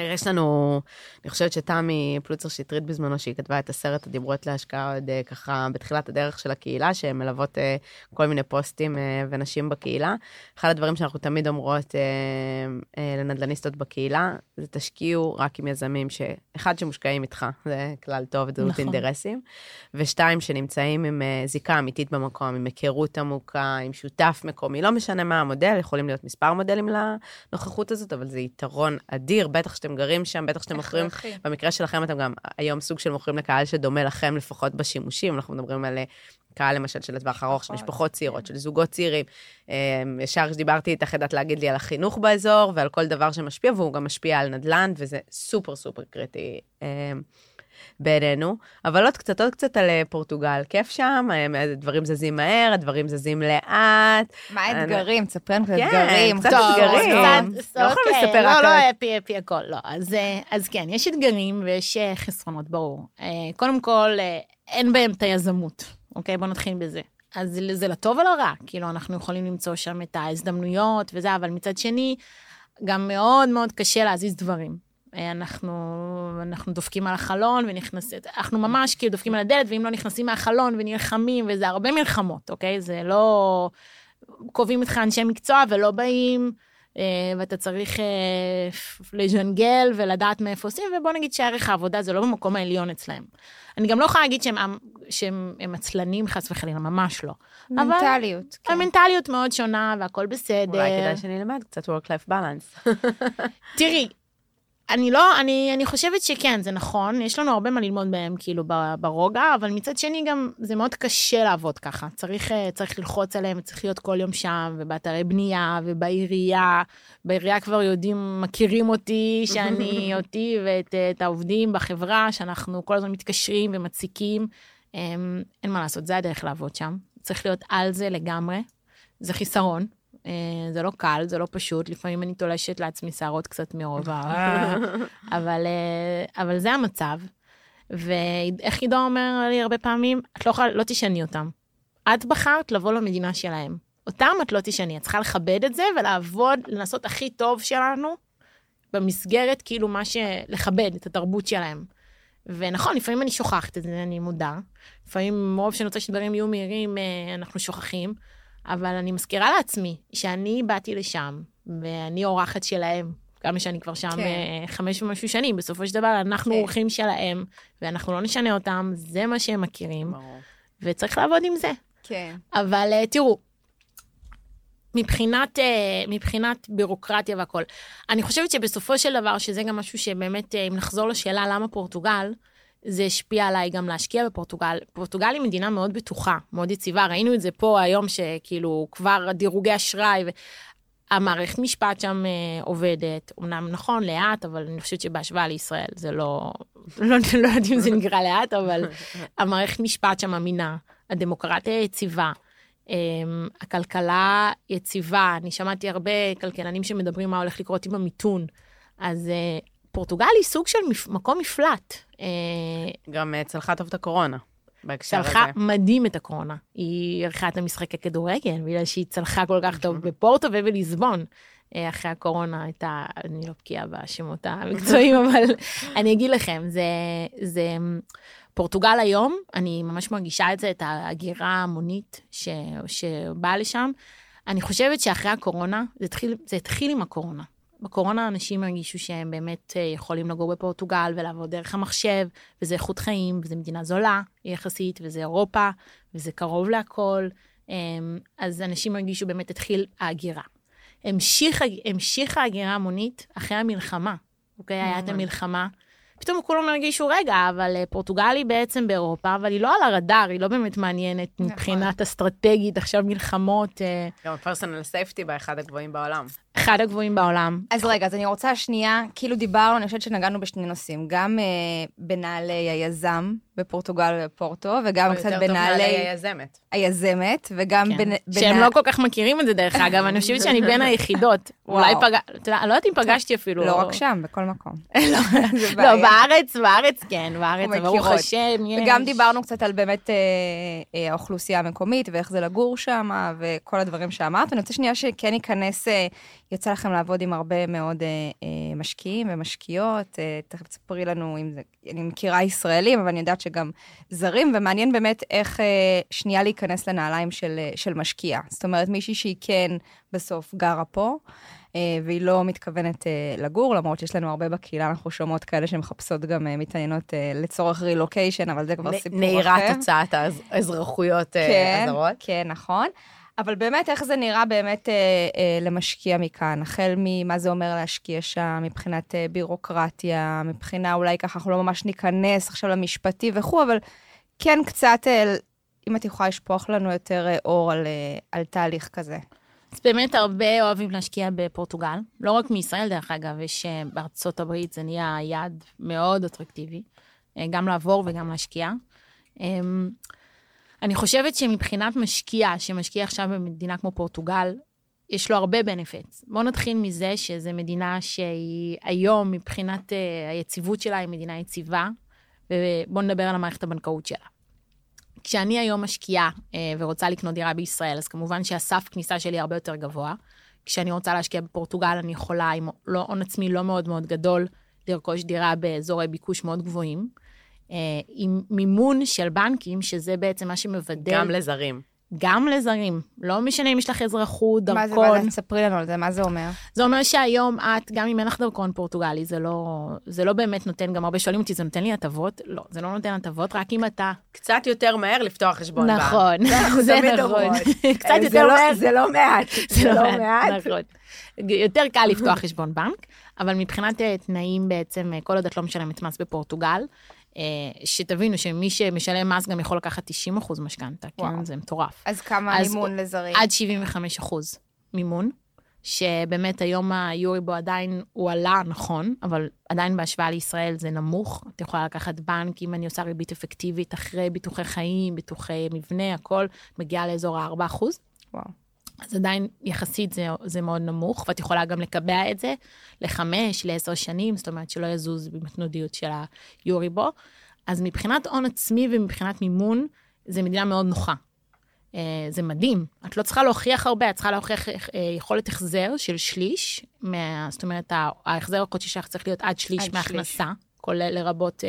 C: יש לנו, אני חושבת שתמי פלוצר שטרית בזמנו, שהיא כתבה את הסרט הדיברות להשקעה עוד אה, ככה בתחילת הדרך של הקהילה, שהן מלוות אה, כל מיני פוסטים אה, ונשים בקהילה. אחד הדברים שאנחנו תמיד אומרות לנדלניסטות בקהילה, זה תשקיעו רק עם יזמים, שאחד שמושקעים איתך, זה כלל טוב, זה
E: נכון.
C: אינטרסים, ושתיים שנמצאים עם זיקה אמיתית במקום, עם היכרות עמוקה, עם שותף מקומי, לא משנה מה המודל, יכולים להיות מספר מודלים לנוכחות הזאת, אבל זה יתרון אדיר, בטח שאתם גרים שם, בטח שאתם מוכרים. במקרה שלכם אתם גם היום סוג של מוכרים לקהל שדומה לכם לפחות בשימושים, אנחנו מדברים על אה, קהל למשל של לטווח ארוך, של
D: משפחות,
C: משפחות צעירות, של זוגות צעירים. אה, ישר כשדיברתי איתך, ידעת להגיד לי על החינוך באזור ועל כל דבר שמשפיע, והוא גם משפיע על נדל"ן, וזה סופר סופר קריטי. אה, בעינינו, אבל עוד קצת, עוד קצת על אה, פורטוגל. כיף שם, אה, הדברים זזים מהר, הדברים זזים לאט.
D: מה האתגרים? תספרי לנו קצת
C: כן,
D: אתגרים.
C: קצת אתגרים. לא יכולים
E: אוקיי,
C: לספר רק
E: לא, לא אפי אפי הכל, לא. אז, אה, כן, יש אתגרים ויש אה, חסרונות, ברור. אה, קודם כל, אה, אין בהם את היזמות, אוקיי? בוא נתחיל בזה. אז זה- זה לטוב ולרע, כאילו, אנחנו יכולים למצוא שם את ההזדמנויות וזה, אבל מצד שני, גם מאוד מאוד קשה להזיז דברים. אנחנו, אנחנו דופקים על החלון ונכנסת, אנחנו ממש כאילו דופקים על הדלת, ואם לא נכנסים מהחלון ונלחמים, וזה הרבה מלחמות, אוקיי? זה לא... קובעים איתך אנשי מקצוע ולא באים, אה, ואתה צריך אה, לז'נגל ולדעת מאיפה עושים, ובוא נגיד שערך העבודה זה לא במקום העליון אצלהם. אני גם לא יכולה להגיד שהם, שהם הם עצלנים חס וחלילה, ממש לא.
D: מנטליות. כן.
E: המנטליות מאוד שונה והכל בסדר.
C: אולי כדאי שנלמד קצת work-life balance.
E: תראי, אני לא, אני, אני חושבת שכן, זה נכון, יש לנו הרבה מה ללמוד בהם, כאילו, ברוגע, אבל מצד שני גם זה מאוד קשה לעבוד ככה. צריך, אה, צריך ללחוץ עליהם, צריך להיות כל יום שם, ובאתרי בנייה, ובעירייה. בעירייה כבר יודעים, מכירים אותי, שאני, (laughs) אותי ואת אה, את העובדים בחברה, שאנחנו כל הזמן מתקשרים ומציקים. אמ, אין מה לעשות, זה הדרך לעבוד שם. צריך להיות על זה לגמרי. זה חיסרון. אה, זה לא קל, זה לא פשוט, לפעמים אני תולשת לעצמי שערות קצת מרוב ה... (laughs) אבל, אה, אבל זה המצב. ואיך עידו אומר לי הרבה פעמים, את לא לא תשני אותם. את בחרת לבוא למדינה שלהם. אותם את לא תשני, את צריכה לכבד את זה ולעבוד, לנסות הכי טוב שלנו במסגרת, כאילו מה ש... לכבד את התרבות שלהם. ונכון, לפעמים אני שוכחת את זה, אני מודה. לפעמים מרוב שאני רוצה שדברים יהיו מהירים, אה, אנחנו שוכחים. אבל אני מזכירה לעצמי שאני באתי לשם, ואני אורחת שלהם, כמה שאני כבר שם
D: כן.
E: כן. חמש ומשהו שנים, בסופו של דבר אנחנו
D: כן.
E: אורחים שלהם, ואנחנו לא נשנה אותם, זה מה שהם מכירים,
C: ברור.
E: וצריך לעבוד עם זה.
D: כן.
E: אבל אה, תראו, מבחינת, אה, מבחינת בירוקרטיה והכל. אני חושבת שבסופו של דבר, שזה גם משהו שבאמת, אה, אם נחזור לשאלה למה פורטוגל, זה השפיע עליי גם להשקיע בפורטוגל. פורטוגל היא מדינה מאוד בטוחה, מאוד יציבה, ראינו את זה פה היום, שכאילו כבר דירוגי אשראי, ו... המערכת משפט שם אה, עובדת, אמנם נכון, לאט, אבל אני חושבת שבהשוואה לישראל זה לא, (laughs) לא, לא יודעת אם זה נקרא לאט, אבל (laughs) המערכת משפט שם אמינה, הדמוקרטיה יציבה, אה, הכלכלה יציבה, אני שמעתי הרבה כלכלנים שמדברים מה הולך לקרות עם המיתון, אז אה, פורטוגל היא סוג של מפ, מקום מפלט. אה,
C: גם אה, צלחה טוב את הקורונה. בהקשר הזה.
E: צלחה מדהים את הקורונה. היא ערכה את המשחקי כדורגל, בגלל שהיא צלחה כל כך טוב בפורטו ובליסבון. אה, אחרי הקורונה הייתה, אני לא בקיאה בשמות המקצועיים, (laughs) אבל אני אגיד לכם, זה, זה פורטוגל היום, אני ממש מרגישה את זה, את ההגירה ההמונית ש, שבאה לשם. אני חושבת שאחרי הקורונה, זה התחיל, זה התחיל עם הקורונה. בקורונה אנשים הרגישו שהם באמת אה, יכולים לגור בפורטוגל ולעבוד דרך המחשב, וזה איכות חיים, וזו מדינה זולה יחסית, וזה אירופה, וזה קרוב להכל. אמ, אז אנשים הרגישו באמת התחיל ההגירה. המשיך, המשיכה ההגירה המונית אחרי המלחמה, אוקיי? היה את המלחמה. פתאום כולם הרגישו, רגע, אבל אה, פורטוגל היא בעצם באירופה, אבל היא לא על הרדאר, היא לא באמת מעניינת
D: נכון.
E: מבחינת אסטרטגית, עכשיו מלחמות, אה,
C: גם הפרסונל סייפטי באחד הגבוהים בעולם.
E: אחד הגבוהים בעולם.
D: אז רגע, אז אני רוצה שנייה, כאילו דיברנו, אני חושבת שנגענו בשני נושאים, גם אה, בנעלי היזם בפורטוגל ובפורטו, וגם
C: או
D: קצת
C: יותר טוב
D: בנעלי
C: נעלי היזמת.
D: היזמת, וגם
E: כן.
D: בנ...
E: שהם
D: בנע-
E: לא כל כך מכירים את זה דרך אגב, אני חושבת שאני בין היחידות. (laughs) אולי
D: וואו.
E: פגש... אתה יודע, אני לא יודעת אם פגשתי אפילו.
D: לא רק שם, בכל מקום. (laughs)
E: לא, לא. בארץ, בארץ כן, בארץ, ברוך. השם, יש.
D: וגם דיברנו קצת על באמת אה, אה, האוכלוסייה המקומית ואיך זה לגור שם וכל הדברים שאמרת. אני רוצה שנייה שכן ייכנס, אה, יצא לכם לעבוד עם הרבה מאוד אה, אה, משקיעים ומשקיעות. אה, תכף תספרי לנו אם זה, אני מכירה ישראלים, אבל אני יודעת שגם זרים, ומעניין באמת איך אה, שנייה להיכנס לנעליים של, אה, של משקיע. זאת אומרת, מישהי שהיא כן בסוף גרה פה. אה, והיא לא מתכוונת אה, לגור, למרות שיש לנו הרבה בקהילה, אנחנו שומעות כאלה שמחפשות גם אה, מתעניינות אה, לצורך רילוקיישן, אבל זה כבר סיפור אחר.
C: נהירת הוצאת האז- האזרחויות אה,
D: כן,
C: הזרות.
D: כן, נכון. אבל באמת, איך זה נראה באמת אה, אה, למשקיע מכאן? החל ממה זה אומר להשקיע שם, מבחינת אה, בירוקרטיה, מבחינה אולי ככה, אנחנו לא ממש ניכנס עכשיו למשפטי וכו', אבל כן קצת, אה, אם את יכולה לשפוך לנו יותר אה, אור על, אה, על תהליך כזה.
E: אז באמת הרבה אוהבים להשקיע בפורטוגל, לא רק מישראל דרך אגב, יש אה, בארצות הברית זה נהיה יעד מאוד אטרקטיבי, אה, גם לעבור וגם להשקיע. אני חושבת שמבחינת משקיע שמשקיע עכשיו במדינה כמו פורטוגל, יש לו הרבה בנפיטס. בואו נתחיל מזה שזו מדינה שהיא היום, מבחינת אה, היציבות שלה, היא מדינה יציבה, ובואו נדבר על המערכת הבנקאות שלה. כשאני היום משקיעה אה, ורוצה לקנות דירה בישראל, אז כמובן שהסף כניסה שלי הרבה יותר גבוה. כשאני רוצה להשקיע בפורטוגל, אני יכולה עם לא, הון עצמי לא מאוד מאוד גדול, לרכוש דירה באזורי ביקוש מאוד גבוהים. אה, עם מימון של בנקים, שזה בעצם מה שמבדל
C: גם לזרים.
E: גם לזרים. לא משנה אם יש לך אזרחות,
D: מה זה,
E: דרכון.
D: מה זה, תספרי לנו על זה, מה זה אומר?
E: זה אומר שהיום את, גם אם אין לך דרכון פורטוגלי, זה לא, זה לא באמת נותן, גם הרבה שואלים אותי, זה נותן לי הטבות? לא, זה לא נותן הטבות, רק אם אתה...
C: קצת יותר מהר לפתוח חשבון בנק.
E: נכון, זה (laughs) נכון. (laughs) קצת
C: אה,
E: יותר
C: לא-
E: מהר.
C: זה לא מעט. (laughs) זה לא מעט.
E: נכון. יותר קל לפתוח חשבון בנק, אבל מבחינת אה, תנאים בעצם, כל עוד את לא משלמת מס בפורטוגל, שתבינו שמי שמשלם מס גם יכול לקחת 90% משכנתה, כן? זה מטורף.
D: אז כמה
E: אז
D: מימון לזרים?
E: עד 75 אחוז מימון, שבאמת היום היוריבו עדיין, הוא עלה, נכון, אבל עדיין בהשוואה לישראל זה נמוך. את יכולה לקחת בנק, אם אני עושה ריבית אפקטיבית אחרי ביטוחי חיים, ביטוחי מבנה, הכל, מגיעה לאזור ה-4 אחוז.
D: וואו.
E: אז עדיין יחסית זה, זה מאוד נמוך, ואת יכולה גם לקבע את זה לחמש, לעשר שנים, זאת אומרת שלא יזוז בתנודיות של היוריבו. אז מבחינת הון עצמי ומבחינת מימון, זה מדינה מאוד נוחה. אה, זה מדהים. את לא צריכה להוכיח הרבה, את צריכה להוכיח אה, יכולת החזר של שליש, מה, זאת אומרת, ההחזר החודשי שלך צריך להיות עד שליש
D: עד
E: מההכנסה, כולל לרבות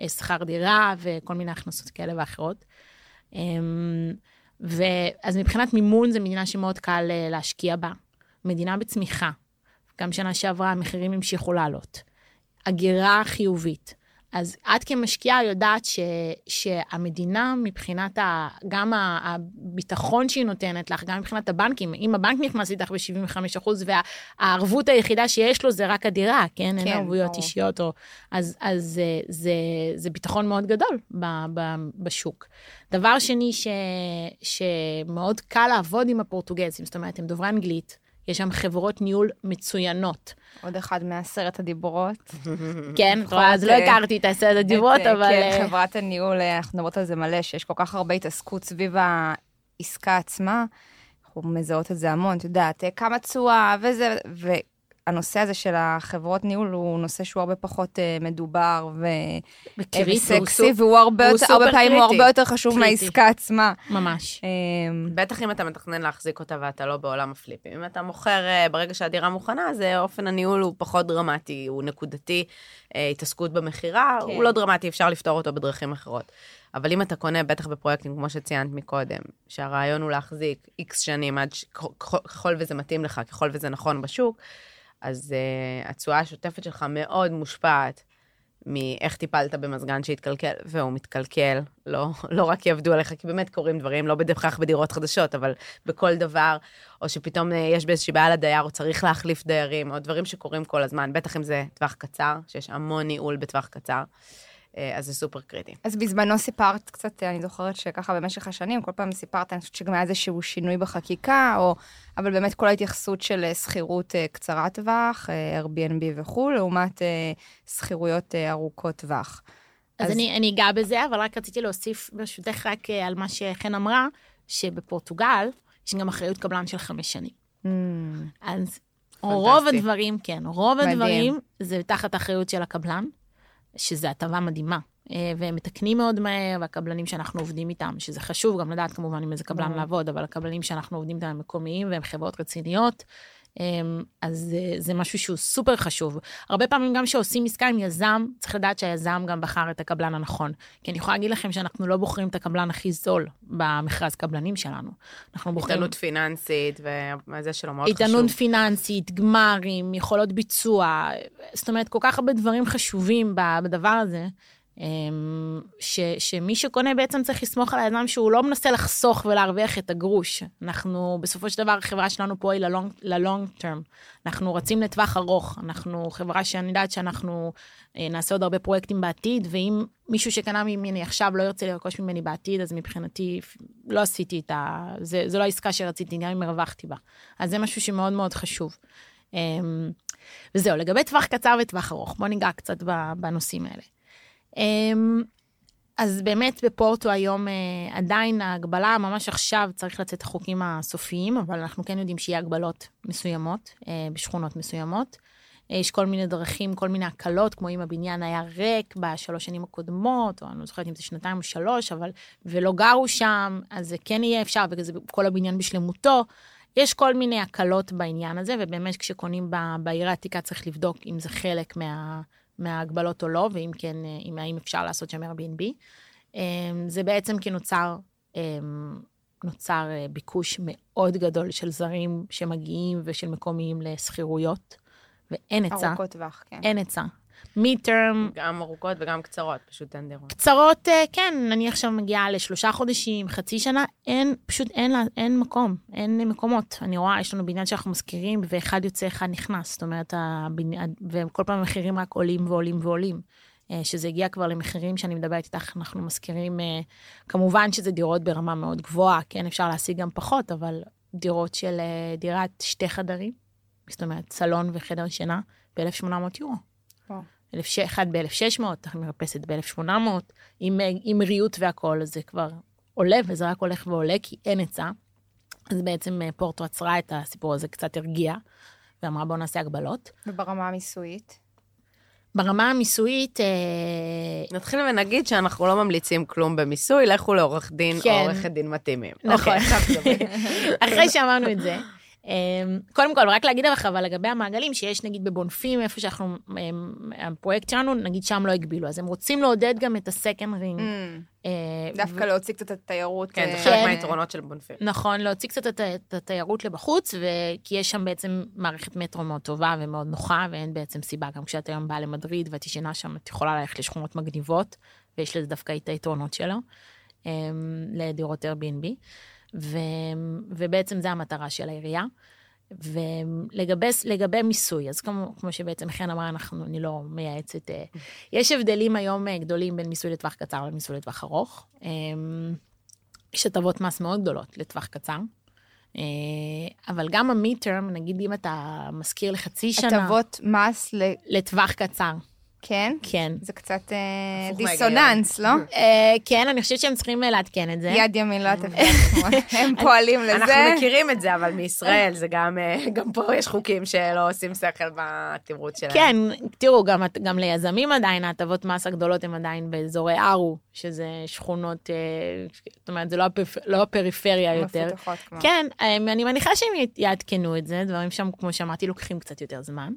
E: אה, שכר דירה וכל מיני הכנסות כאלה ואחרות. ואז מבחינת מימון, זו מדינה שמאוד קל אה, להשקיע בה. מדינה בצמיחה. גם שנה שעברה המחירים המשיכו לעלות. הגירה חיובית. אז את כמשקיעה יודעת ש, שהמדינה מבחינת ה, גם הביטחון שהיא נותנת לך, גם מבחינת הבנקים, אם הבנק נכנס איתך ב-75% והערבות היחידה שיש לו זה רק הדירה, כן? אין
D: כן,
E: ערבויות
D: ברור.
E: אישיות, או, אז, אז זה, זה, זה ביטחון מאוד גדול ב, ב, בשוק. דבר שני, ש, שמאוד קל לעבוד עם הפורטוגזים, זאת אומרת, הם דוברי אנגלית, יש שם חברות ניהול מצוינות.
D: עוד אחד מעשרת הדיבורות. (laughs)
E: כן, אז לא
D: אה,
E: הכרתי את עשרת הדיברות,
D: אה,
E: אבל...
D: כן,
E: אה,
D: חברת הניהול, אנחנו מדברות על זה מלא, שיש כל כך הרבה התעסקות סביב העסקה עצמה. אנחנו מזהות את זה המון, את יודעת, כמה תשואה וזה, והנושא הזה של החברות ניהול הוא נושא שהוא הרבה פחות אה, מדובר ו...
E: וקריטי, הוא
D: וסקסי,
E: סופ-
D: והוא הרבה
C: הוא
D: יותר, הרבה פעמים הוא. הרבה יותר חשוב
E: קריטי.
D: מהעסקה עצמה.
E: ממש.
D: אה,
C: בטח אם אתה מתכנן להחזיק אותה ואתה לא בעולם הפליפים. אם אתה מוכר אה, ברגע שהדירה מוכנה, אז אה, אופן הניהול הוא פחות דרמטי, הוא נקודתי, אה, התעסקות במכירה,
D: כן.
C: הוא לא דרמטי, אפשר לפתור אותו בדרכים אחרות. אבל אם אתה קונה, בטח בפרויקטים, כמו שציינת מקודם, שהרעיון הוא להחזיק איקס שנים עד ש... ככל וזה מתאים לך, ככל וזה נכון בשוק, אז uh, התשואה השוטפת שלך מאוד מושפעת מאיך טיפלת במזגן שהתקלקל, והוא מתקלקל, לא, לא רק יעבדו עליך, כי באמת קורים דברים, לא בהכרח בדירות חדשות, אבל בכל דבר, או שפתאום אה, יש באיזושהי בעיה לדייר, או צריך להחליף דיירים, או דברים שקורים כל הזמן, בטח אם זה טווח קצר, שיש המון ניהול בטווח קצר, אה, אז זה סופר קריטי.
D: אז בזמנו סיפרת קצת, אני זוכרת שככה במשך השנים, כל פעם סיפרת, אני חושבת שגם היה איזשהו שינוי בחקיקה, או, אבל באמת כל ההתייחסות של אה, שכירות אה, קצרת טווח, אה, Airbnb וכו', לעומת אה, שכירויות אה, ארוכות טווח.
E: אז
D: אז-
E: אני אני אגע בזה, אבל רק רציתי להוסיף ברשותך רק אה, על מה שחן אמרה, שבפורטוגל יש גם אחריות קבלן של חמש שנים.
D: Mm,
E: אז רוב הדברים, כן, רוב
D: מדהים.
E: הדברים זה תחת אחריות של הקבלן, שזה הטבה מדהימה. אה, והם מתקנים מאוד מהר, והקבלנים שאנחנו עובדים איתם, שזה חשוב גם לדעת כמובן עם איזה קבלן. לעבוד, אבל הקבלנים שאנחנו עובדים איתם הם מקומיים והם חברות רציניות, אז זה, זה משהו שהוא סופר חשוב. הרבה פעמים גם כשעושים עסקה עם יזם, צריך לדעת שהיזם גם בחר את הקבלן הנכון. כי אני יכולה להגיד לכם שאנחנו לא בוחרים את הקבלן הכי זול במכרז קבלנים שלנו. אנחנו בוחרים...
C: איתנות פיננסית, וזה שלו מאוד חשוב.
E: איתנות פיננסית, גמרים, יכולות ביצוע, זאת אומרת, כל כך הרבה דברים חשובים בדבר הזה, אמ, ש, שמי שקונה בעצם צריך לסמוך על היזם שהוא לא מנסה לחסוך ולהרוויח את הגרוש. אנחנו, בסופו של דבר, החברה שלנו פה היא ללונג, טרם. אנחנו רצים לטווח ארוך. אנחנו חברה שאני יודעת שאנחנו אה, נעשה עוד הרבה פרויקטים בעתיד, ואם מישהו שקנה ממני עכשיו לא ירצה לרכוש ממני בעתיד, אז מבחינתי לא עשיתי את ה... זה, זה לא העסקה שרציתי, גם אם הרווחתי בה. אז זה משהו שמאוד מאוד חשוב. אמ, וזהו, לגבי טווח קצר וטווח ארוך, בואו ניגע קצת בנושאים האלה. אמ, אז באמת בפורטו היום אה, עדיין ההגבלה, ממש עכשיו צריך לצאת החוקים הסופיים, אבל אנחנו כן יודעים שיהיה הגבלות מסוימות אה, בשכונות מסוימות. אה, יש כל מיני דרכים, כל מיני הקלות, כמו אם הבניין היה ריק בשלוש שנים הקודמות, או אני לא זוכרת אם זה שנתיים או שלוש, אבל, ולא גרו שם, אז זה כן יהיה אפשר, וזה כל הבניין בשלמותו. יש כל מיני הקלות בעניין הזה, ובאמת כשקונים בעיר העתיקה צריך לבדוק אם זה חלק מה, מההגבלות או לא, ואם כן, אה, אם האם אפשר לעשות שם Airbnb. אמ, זה בעצם כי נוצר, אמ, נוצר אה, ביקוש מאוד גדול של זרים שמגיעים ושל מקומיים לשכירויות, ואין היצע,
D: ארוכות טווח, כן.
E: אין היצע. מid-term,
C: גם ארוכות וגם קצרות, פשוט אין דירות.
E: קצרות, אה, כן, אני עכשיו מגיעה לשלושה חודשים, חצי שנה, אין, פשוט אין, לה- אין מקום, אין מקומות. אני רואה, יש לנו בניין שאנחנו משכירים, ואחד יוצא, אחד נכנס. זאת אומרת, הבניין, וכל פעם המחירים רק עולים ועולים ועולים. אה, שזה הגיע כבר למחירים שאני מדברת איתך, אנחנו משכירים, אה, כמובן שזה דירות ברמה מאוד גבוהה, כן, אפשר להשיג גם פחות, אבל דירות של דירת שתי חדרים, זאת אומרת, סלון וחדר שינה, ב-1,800 יורו. אחד ב-1,600, מרפסת ב-1,800, עם, עם ריהוט והכול, אז זה כבר עולה, וזה רק הולך ועולה, כי אין היצע. אז בעצם אה, פורטו עצרה את הסיפור הזה, קצת הרגיע, ואמרה בואו נעשה הגבלות.
D: וברמה המיסויית?
E: ברמה המיסויית, אה,
C: נתחיל ונגיד שאנחנו לא ממליצים כלום במיסוי, לכו לעורך דין
E: כן.
C: או עורכת דין מתאימים.
E: נכון.
C: אוקיי. (laughs)
E: אחרי שאמרנו את זה, קודם כל, רק להגיד לך, אבל לגבי המעגלים, שיש נגיד בבונפים, איפה שאנחנו, אמ, הפרויקט שלנו, נגיד שם לא הגבילו, אז הם רוצים לעודד גם את הסקנד רינג.
D: Mm, דווקא להוציא קצת את התיירות.
C: כן, זה
D: אה,
C: חלק
E: כן.
C: מהיתרונות של בונפים.
E: נכון, להוציא קצת את התיירות לבחוץ, כי יש שם בעצם מערכת מטרו מאוד טובה ומאוד נוחה, ואין בעצם סיבה, גם כשאת היום באה למדריד ואת ישנה שם, את יכולה ללכת לשכונות מגניבות, ויש לזה דווקא את היתרונות שלו, אמ, לדירות Airbnb, ו, ובעצם זה המטרה של העירייה. ולגבי לגבי מיסוי, אז כמו, כמו שבעצם חן אמרה, אנחנו, אני לא מייעצת, אה, יש הבדלים היום אה, גדולים בין מיסוי לטווח קצר למיסוי לטווח ארוך. אמ, יש הטבות מס מאוד גדולות לטווח קצר. אה, אבל גם המיטרם, נגיד אם אתה משכיר לחצי שנה,
D: הטבות מס, ל-
E: לטווח קצר,
D: כן?
E: כן.
D: זה קצת אה, דיסוננס, לא?
E: אה, כן, אני חושבת שהם צריכים אה, לעדכן את זה.
D: יד ימין לא תפתח, (laughs) הם פועלים לזה.
C: אנחנו מכירים את זה, אבל מישראל זה גם, גם פה יש חוקים שלא עושים שכל בתמרוץ שלהם.
E: כן, תראו, גם, גם ליזמים עדיין, ההטבות מס הגדולות הן עדיין באזורי ארו, שזה שכונות, זאת אומרת, זה לא, הפריפ... לא הפריפריה יותר.
D: מפותחות כמו.
E: כן, אני מניחה שהם יעדכנו את זה, דברים שם, כמו שאמרתי, לוקחים קצת יותר זמן.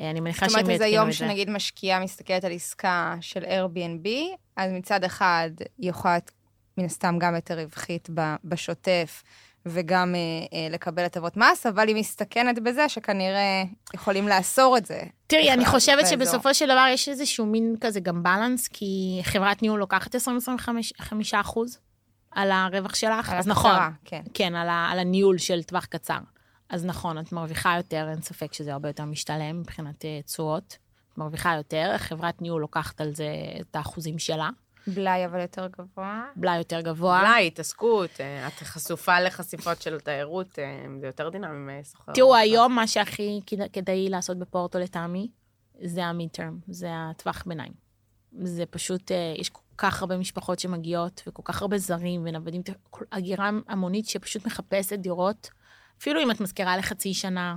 E: אה, אני מניחה
D: זאת
E: שהם
D: אומרת,
E: יעדכנו
D: איזה
E: את
D: יום
E: זה.
D: שנגיד משקיעה מסתכלת על עסקה של Airbnb, אז מצד אחד היא יכולה מן הסתם גם יותר רווחית בשוטף, וגם אה, אה, לקבל הטבות מס, אבל היא מסתכנת בזה שכנראה יכולים לאסור את זה.
E: תראי, אני חושבת
D: באזור.
E: שבסופו של דבר יש איזשהו מין כזה גם בלנס, כי חברת ניהול לוקחת 20-25 אחוז על הרווח שלך,
D: על
E: אז נכון,
D: הקצרה, כן.
E: כן, על, ה, על הניהול של טווח קצר. אז נכון, את מרוויחה יותר, אין ספק שזה הרבה יותר משתלם מבחינת אה, תשואות. את מרוויחה יותר, חברת ניהול לוקחת על זה את האחוזים שלה,
D: בלאי אבל יותר גבוה.
E: בלאי יותר גבוה.
C: אולי, התעסקות, אה, את חשופה לחשיפות של תיירות, אה, זה יותר דינמי מסוחר.
E: תראו, היום מה שהכי כדא- כדאי לעשות בפורטו לטעמי, זה המיד-טרם, זה הטווח ביניים. זה פשוט, יש כל כך הרבה משפחות שמגיעות, וכל כך הרבה זרים ונוודים, כל- הגירה המונית שפשוט מחפשת דירות, אפילו אם את מזכירה לחצי שנה,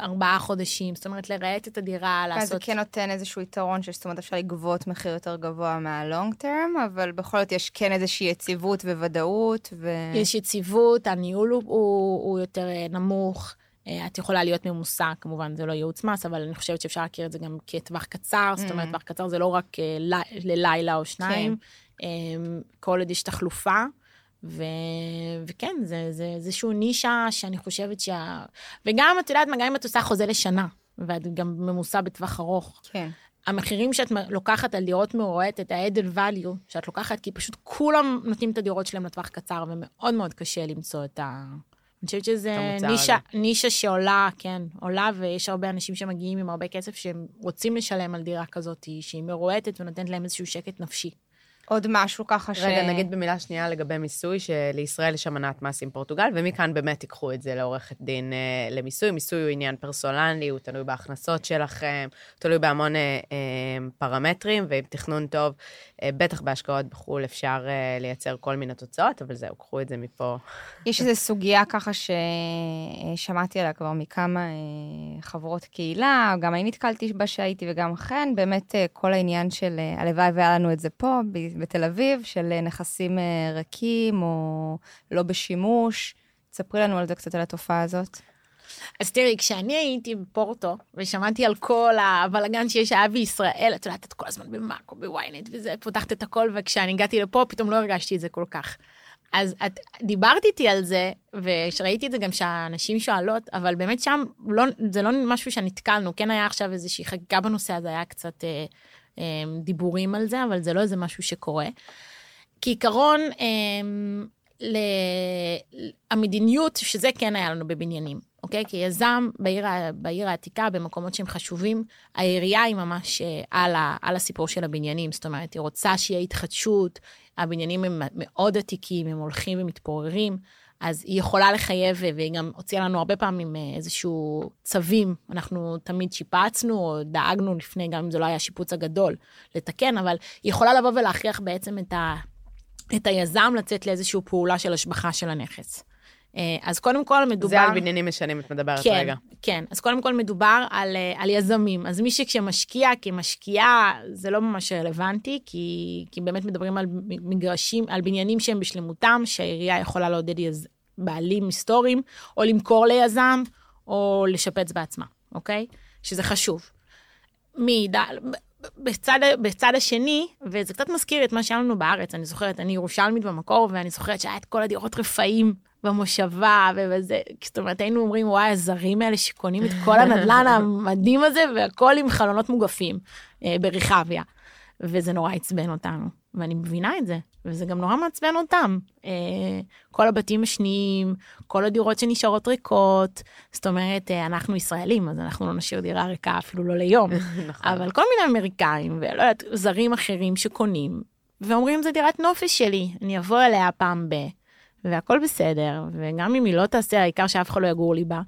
E: ארבעה חודשים, זאת אומרת, לרהט את הדירה,
D: אז זה
E: לעשות...
D: כן נותן איזשהו יתרון, שזאת אומרת אפשר לגבות מחיר יותר גבוה מהלונג טרם, אבל בכל זאת יש כן איזושהי יציבות וודאות, ו...
E: יש יציבות, הניהול הוא, הוא, הוא יותר אה, נמוך. אה, את יכולה להיות ממוסה, כמובן זה לא ייעוץ מס, אבל אני חושבת שאפשר להכיר את זה גם כטווח קצר, זאת אומרת,
D: Mm.
E: טווח קצר זה לא רק אה, ללילה או שניים, אה, כל עוד יש תחלופה, ו... וכן, זה, זה איזשהו נישה שאני חושבת שה... וגם, את יודעת מה, גם אם את עושה חוזה לשנה, ואת גם ממוסה בטווח ארוך,
D: כן.
E: המחירים שאת לוקחת על דירות את ה-added value שאת לוקחת, כי פשוט כולם נותנים את הדירות שלהם לטווח קצר, ומאוד מאוד קשה למצוא את ה... אני חושבת שזה נישה,
C: הזה.
E: נישה שעולה, כן, עולה, ויש הרבה אנשים שמגיעים עם הרבה כסף שהם רוצים לשלם על דירה כזאת, שהיא מרועטת ונותנת להם איזשהו שקט נפשי.
D: עוד משהו ככה ש...
C: רגע, נגיד במילה שנייה לגבי מיסוי, שלישראל יש אמנת מס עם פורטוגל, ומכאן באמת תיקחו את זה לעורכת דין אה, למיסוי. מיסוי הוא עניין פרסונלי, הוא תלוי בהכנסות שלכם, תלוי בהמון אה, אה, פרמטרים, ועם תכנון טוב, אה, בטח בהשקעות בחו"ל אפשר אה, לייצר כל מיני תוצאות, אבל זהו, קחו את זה מפה.
D: יש איזו סוגיה ככה ששמעתי עליה כבר מכמה אה, חברות קהילה, גם אני נתקלתי בה שהייתי וגם חן, באמת אה, כל העניין של, אה, הלוואי והיה לנו את זה פה, בתל אביב, של אה, נכסים אה, ריקים או לא בשימוש. תספרי לנו על זה קצת, על התופעה הזאת.
E: אז תראי, כשאני הייתי בפורטו, ושמעתי על כל הבלאגן שיש היה בישראל, את יודעת, את כל הזמן במאקו, בוויינט, וזה, פותחת את הכל, וכשאני הגעתי לפה, פתאום לא הרגשתי את זה כל כך. אז את דיברת איתי על זה, ושראיתי את זה גם שהנשים שואלות, אבל באמת שם לא, זה לא משהו שנתקלנו, כן היה עכשיו איזושהי חקיקה בנושא הזה, היה קצת אה, דיבורים על זה, אבל זה לא איזה משהו שקורה. כעיקרון, אה, ל... המדיניות, שזה כן היה לנו בבניינים, אוקיי? כיזם בעיר, ה- בעיר העתיקה, במקומות שהם חשובים, העירייה היא ממש אה, על, ה... על הסיפור של הבניינים, זאת אומרת, היא רוצה שיהיה התחדשות, הבניינים הם מאוד עתיקים, הם הולכים ומתפוררים, אז היא יכולה לחייב, והיא גם הוציאה לנו הרבה פעמים אה, איזשהו צווים, אנחנו תמיד שיפצנו, או דאגנו לפני, גם אם זה לא היה השיפוץ הגדול, לתקן, אבל היא יכולה לבוא ולהכריח בעצם את ה... את היזם לצאת לאיזושהי פעולה של השבחה של הנכס. אה, אז קודם כל מדובר...
C: זה על בניינים ישנים את מדברת
E: כן,
C: רגע.
E: כן. אז קודם כל מדובר על, אה, על יזמים. אז מי שכשמשקיע כמשקיעה, זה לא ממש רלוונטי, כי, כי באמת מדברים על מגרשים, על בניינים שהם בשלמותם, שהעירייה יכולה לעודד יז, בעלים היסטוריים, או למכור ליזם, או לשפץ בעצמה, אוקיי? שזה חשוב. מידע, בצד, בצד השני, וזה קצת מזכיר את מה שהיה לנו בארץ, אני זוכרת, אני ירושלמית במקור, ואני זוכרת שהיה את כל הדירות רפאים במושבה, וזה, זאת אומרת, היינו אומרים, וואי, הזרים האלה שקונים את כל הנדלן המדהים הזה, והכל עם חלונות מוגפים אה, ברחביה. וזה נורא עצבן אותנו, ואני מבינה את זה, וזה גם נורא מעצבן אותם. אה, כל הבתים השניים, כל הדירות שנשארות ריקות, זאת אומרת, אה, אנחנו ישראלים, אז אנחנו לא נשאיר דירה ריקה אפילו לא ליום. (laughs)
C: נכון.
E: אבל כל מיני אמריקאים, ולא יודעת, זרים אחרים שקונים, ואומרים, זה דירת נופש שלי, אני אבוא אליה פעם ב... והכל בסדר, וגם אם היא לא תעשה, העיקר שאף אחד לא יגור לי בה.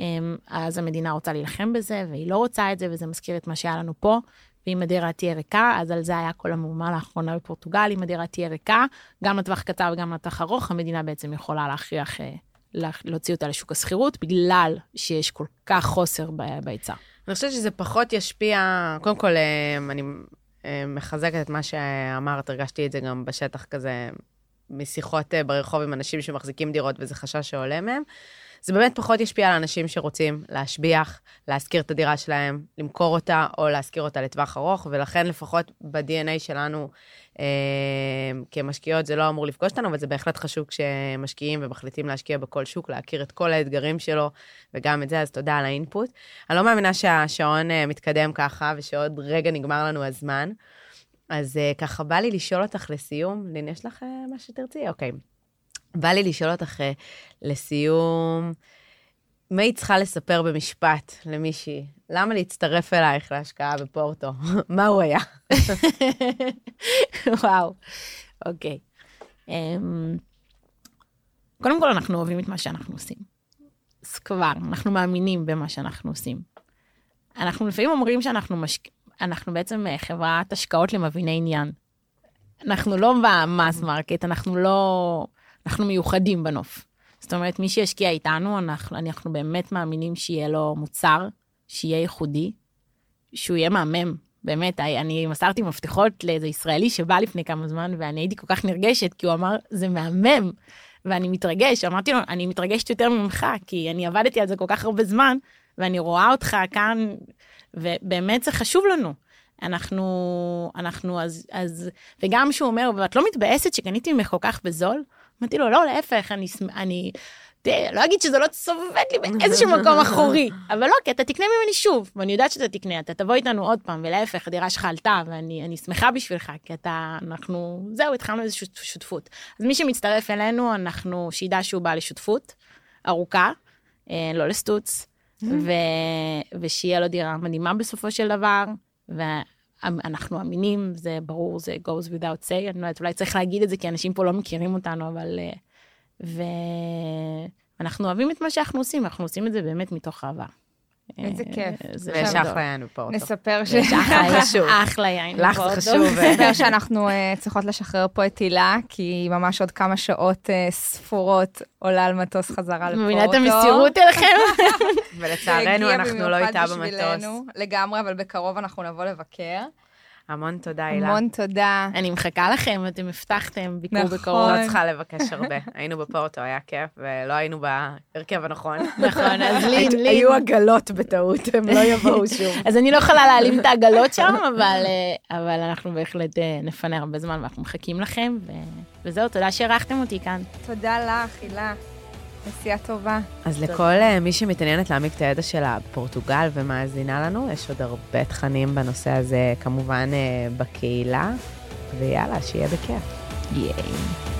E: אמ, אז המדינה רוצה להילחם בזה, והיא לא רוצה את זה, וזה מזכיר את מה שהיה לנו פה. ואם הדירה תהיה ריקה, אז על זה היה כל המהומה לאחרונה בפורטוגל, אם הדירה תהיה ריקה, גם לטווח קצר וגם לטווח ארוך, המדינה בעצם יכולה להכריח, אה, לה- להוציא אותה לשוק השכירות, בגלל שיש כל כך חוסר בהיצע.
C: אני חושבת שזה פחות ישפיע, קודם כל, אה, אני אה, מחזקת את מה שאמרת, הרגשתי את זה גם בשטח כזה, משיחות אה, ברחוב עם אנשים שמחזיקים דירות, וזה חשש שעולה מהם. זה באמת פחות ישפיע על אנשים שרוצים להשביח, להשכיר את הדירה שלהם, למכור אותה או להשכיר אותה לטווח ארוך, ולכן לפחות ב-DNA שלנו אה, כמשקיעות זה לא אמור לפגוש אותנו, אבל זה בהחלט חשוב כשמשקיעים ומחליטים להשקיע בכל שוק, להכיר את כל האתגרים שלו, וגם את זה, אז תודה על האינפוט. אני לא מאמינה שהשעון אה, מתקדם ככה, ושעוד רגע נגמר לנו הזמן. אז אה, ככה בא לי לשאול אותך לסיום, לין, יש לך אה, מה שתרצי? אוקיי. בא לי לשאול אותך אה, לסיום, מה היא צריכה לספר במשפט למישהי? למה להצטרף אלייך להשקעה בפורטו? (laughs) מה הוא היה? (laughs)
E: וואו, אוקיי. אמ, קודם כל, אנחנו אוהבים את מה שאנחנו עושים. אז כבר, אנחנו מאמינים במה שאנחנו עושים. אנחנו לפעמים אומרים שאנחנו משק... אנחנו בעצם אה, חברת השקעות למביני עניין. אנחנו לא ב mass market, אנחנו לא... אנחנו מיוחדים בנוף. זאת אומרת, מי שישקיע איתנו, אנחנו, אנחנו באמת מאמינים שיהיה לו מוצר, שיהיה ייחודי, שהוא יהיה מהמם. באמת, אני מסרתי מפתחות לאיזה ישראלי שבא לפני כמה זמן, ואני הייתי כל כך נרגשת, כי הוא אמר, זה מהמם, ואני מתרגש. אמרתי לו, אני מתרגשת יותר ממך, כי אני עבדתי על זה כל כך הרבה זמן, ואני רואה אותך כאן, ובאמת זה חשוב לנו. אנחנו, אנחנו אז, אז, וגם שהוא אומר, ואת לא מתבאסת שקניתי ממך כל כך בזול? אמרתי לו, לא, להפך, אני, אני, תראה, לא אגיד שזה לא צובט לי באיזשהו מקום אחורי, (laughs) אבל לא, כי אתה תקנה ממני שוב, ואני יודעת שאתה תקנה, אתה תבוא איתנו עוד פעם, ולהפך, הדירה שלך עלתה, ואני אני שמחה בשבילך, כי אתה, אנחנו, זהו, התחלנו איזושהי שותפות. אז מי שמצטרף אלינו, אנחנו, שידע שהוא בא לשותפות ארוכה, אה, לא לסטוץ, ו, ושיהיה לו דירה מדהימה בסופו של דבר, ואנחנו אמינים, זה ברור, זה goes without say, אני לא יודעת, אולי צריך להגיד את זה, כי אנשים פה לא מכירים אותנו, אבל... אה, ואנחנו אוהבים את מה שאנחנו עושים, אנחנו עושים את זה באמת מתוך אהבה.
D: איזה
E: אה,
D: כיף.
E: זה
C: ויש אחלה יענו פה.
D: נספר ש...
E: יש אחלה,
C: חשוב.
E: אחלה יין.
C: לך זה חשוב.
D: נספר שאנחנו אה, צריכות לשחרר פה את הילה, כי ממש עוד כמה שעות אה, ספורות עולה על מטוס חזרה לפורטו.
E: מבינה את המסירות (laughs) אליכם?
C: ולצערנו אנחנו לא איתה במטוס.
D: לגמרי, אבל בקרוב אנחנו נבוא לבקר.
C: המון תודה, הילה.
D: המון תודה.
E: אני מחכה לכם, אתם הבטחתם ביקור
D: נכון.
E: בקרוב.
C: לא צריכה לבקש הרבה. (laughs) היינו בפורטו, היה כיף, ולא היינו בהרכב הנכון. (laughs)
E: נכון, אז לין, לין.
C: היו עגלות בטעות, הם לא יבואו שוב. (laughs)
E: אז אני לא יכולה להעלים את העגלות שם, אבל, אה, אבל אנחנו בהחלט אה, נפנה הרבה זמן ואנחנו מחכים לכם, ו... וזהו, תודה שהערכתם אותי כאן.
D: תודה לך, הילה. נסיעה טובה.
C: אז לכל אה, מי שמתעניינת להעמיק את הידע שלה בפורטוגל ומאזינה לנו, יש עוד הרבה תכנים בנושא הזה, כמובן אה, בקהילה, ויאללה, שיהיה בכיף.
E: ייי.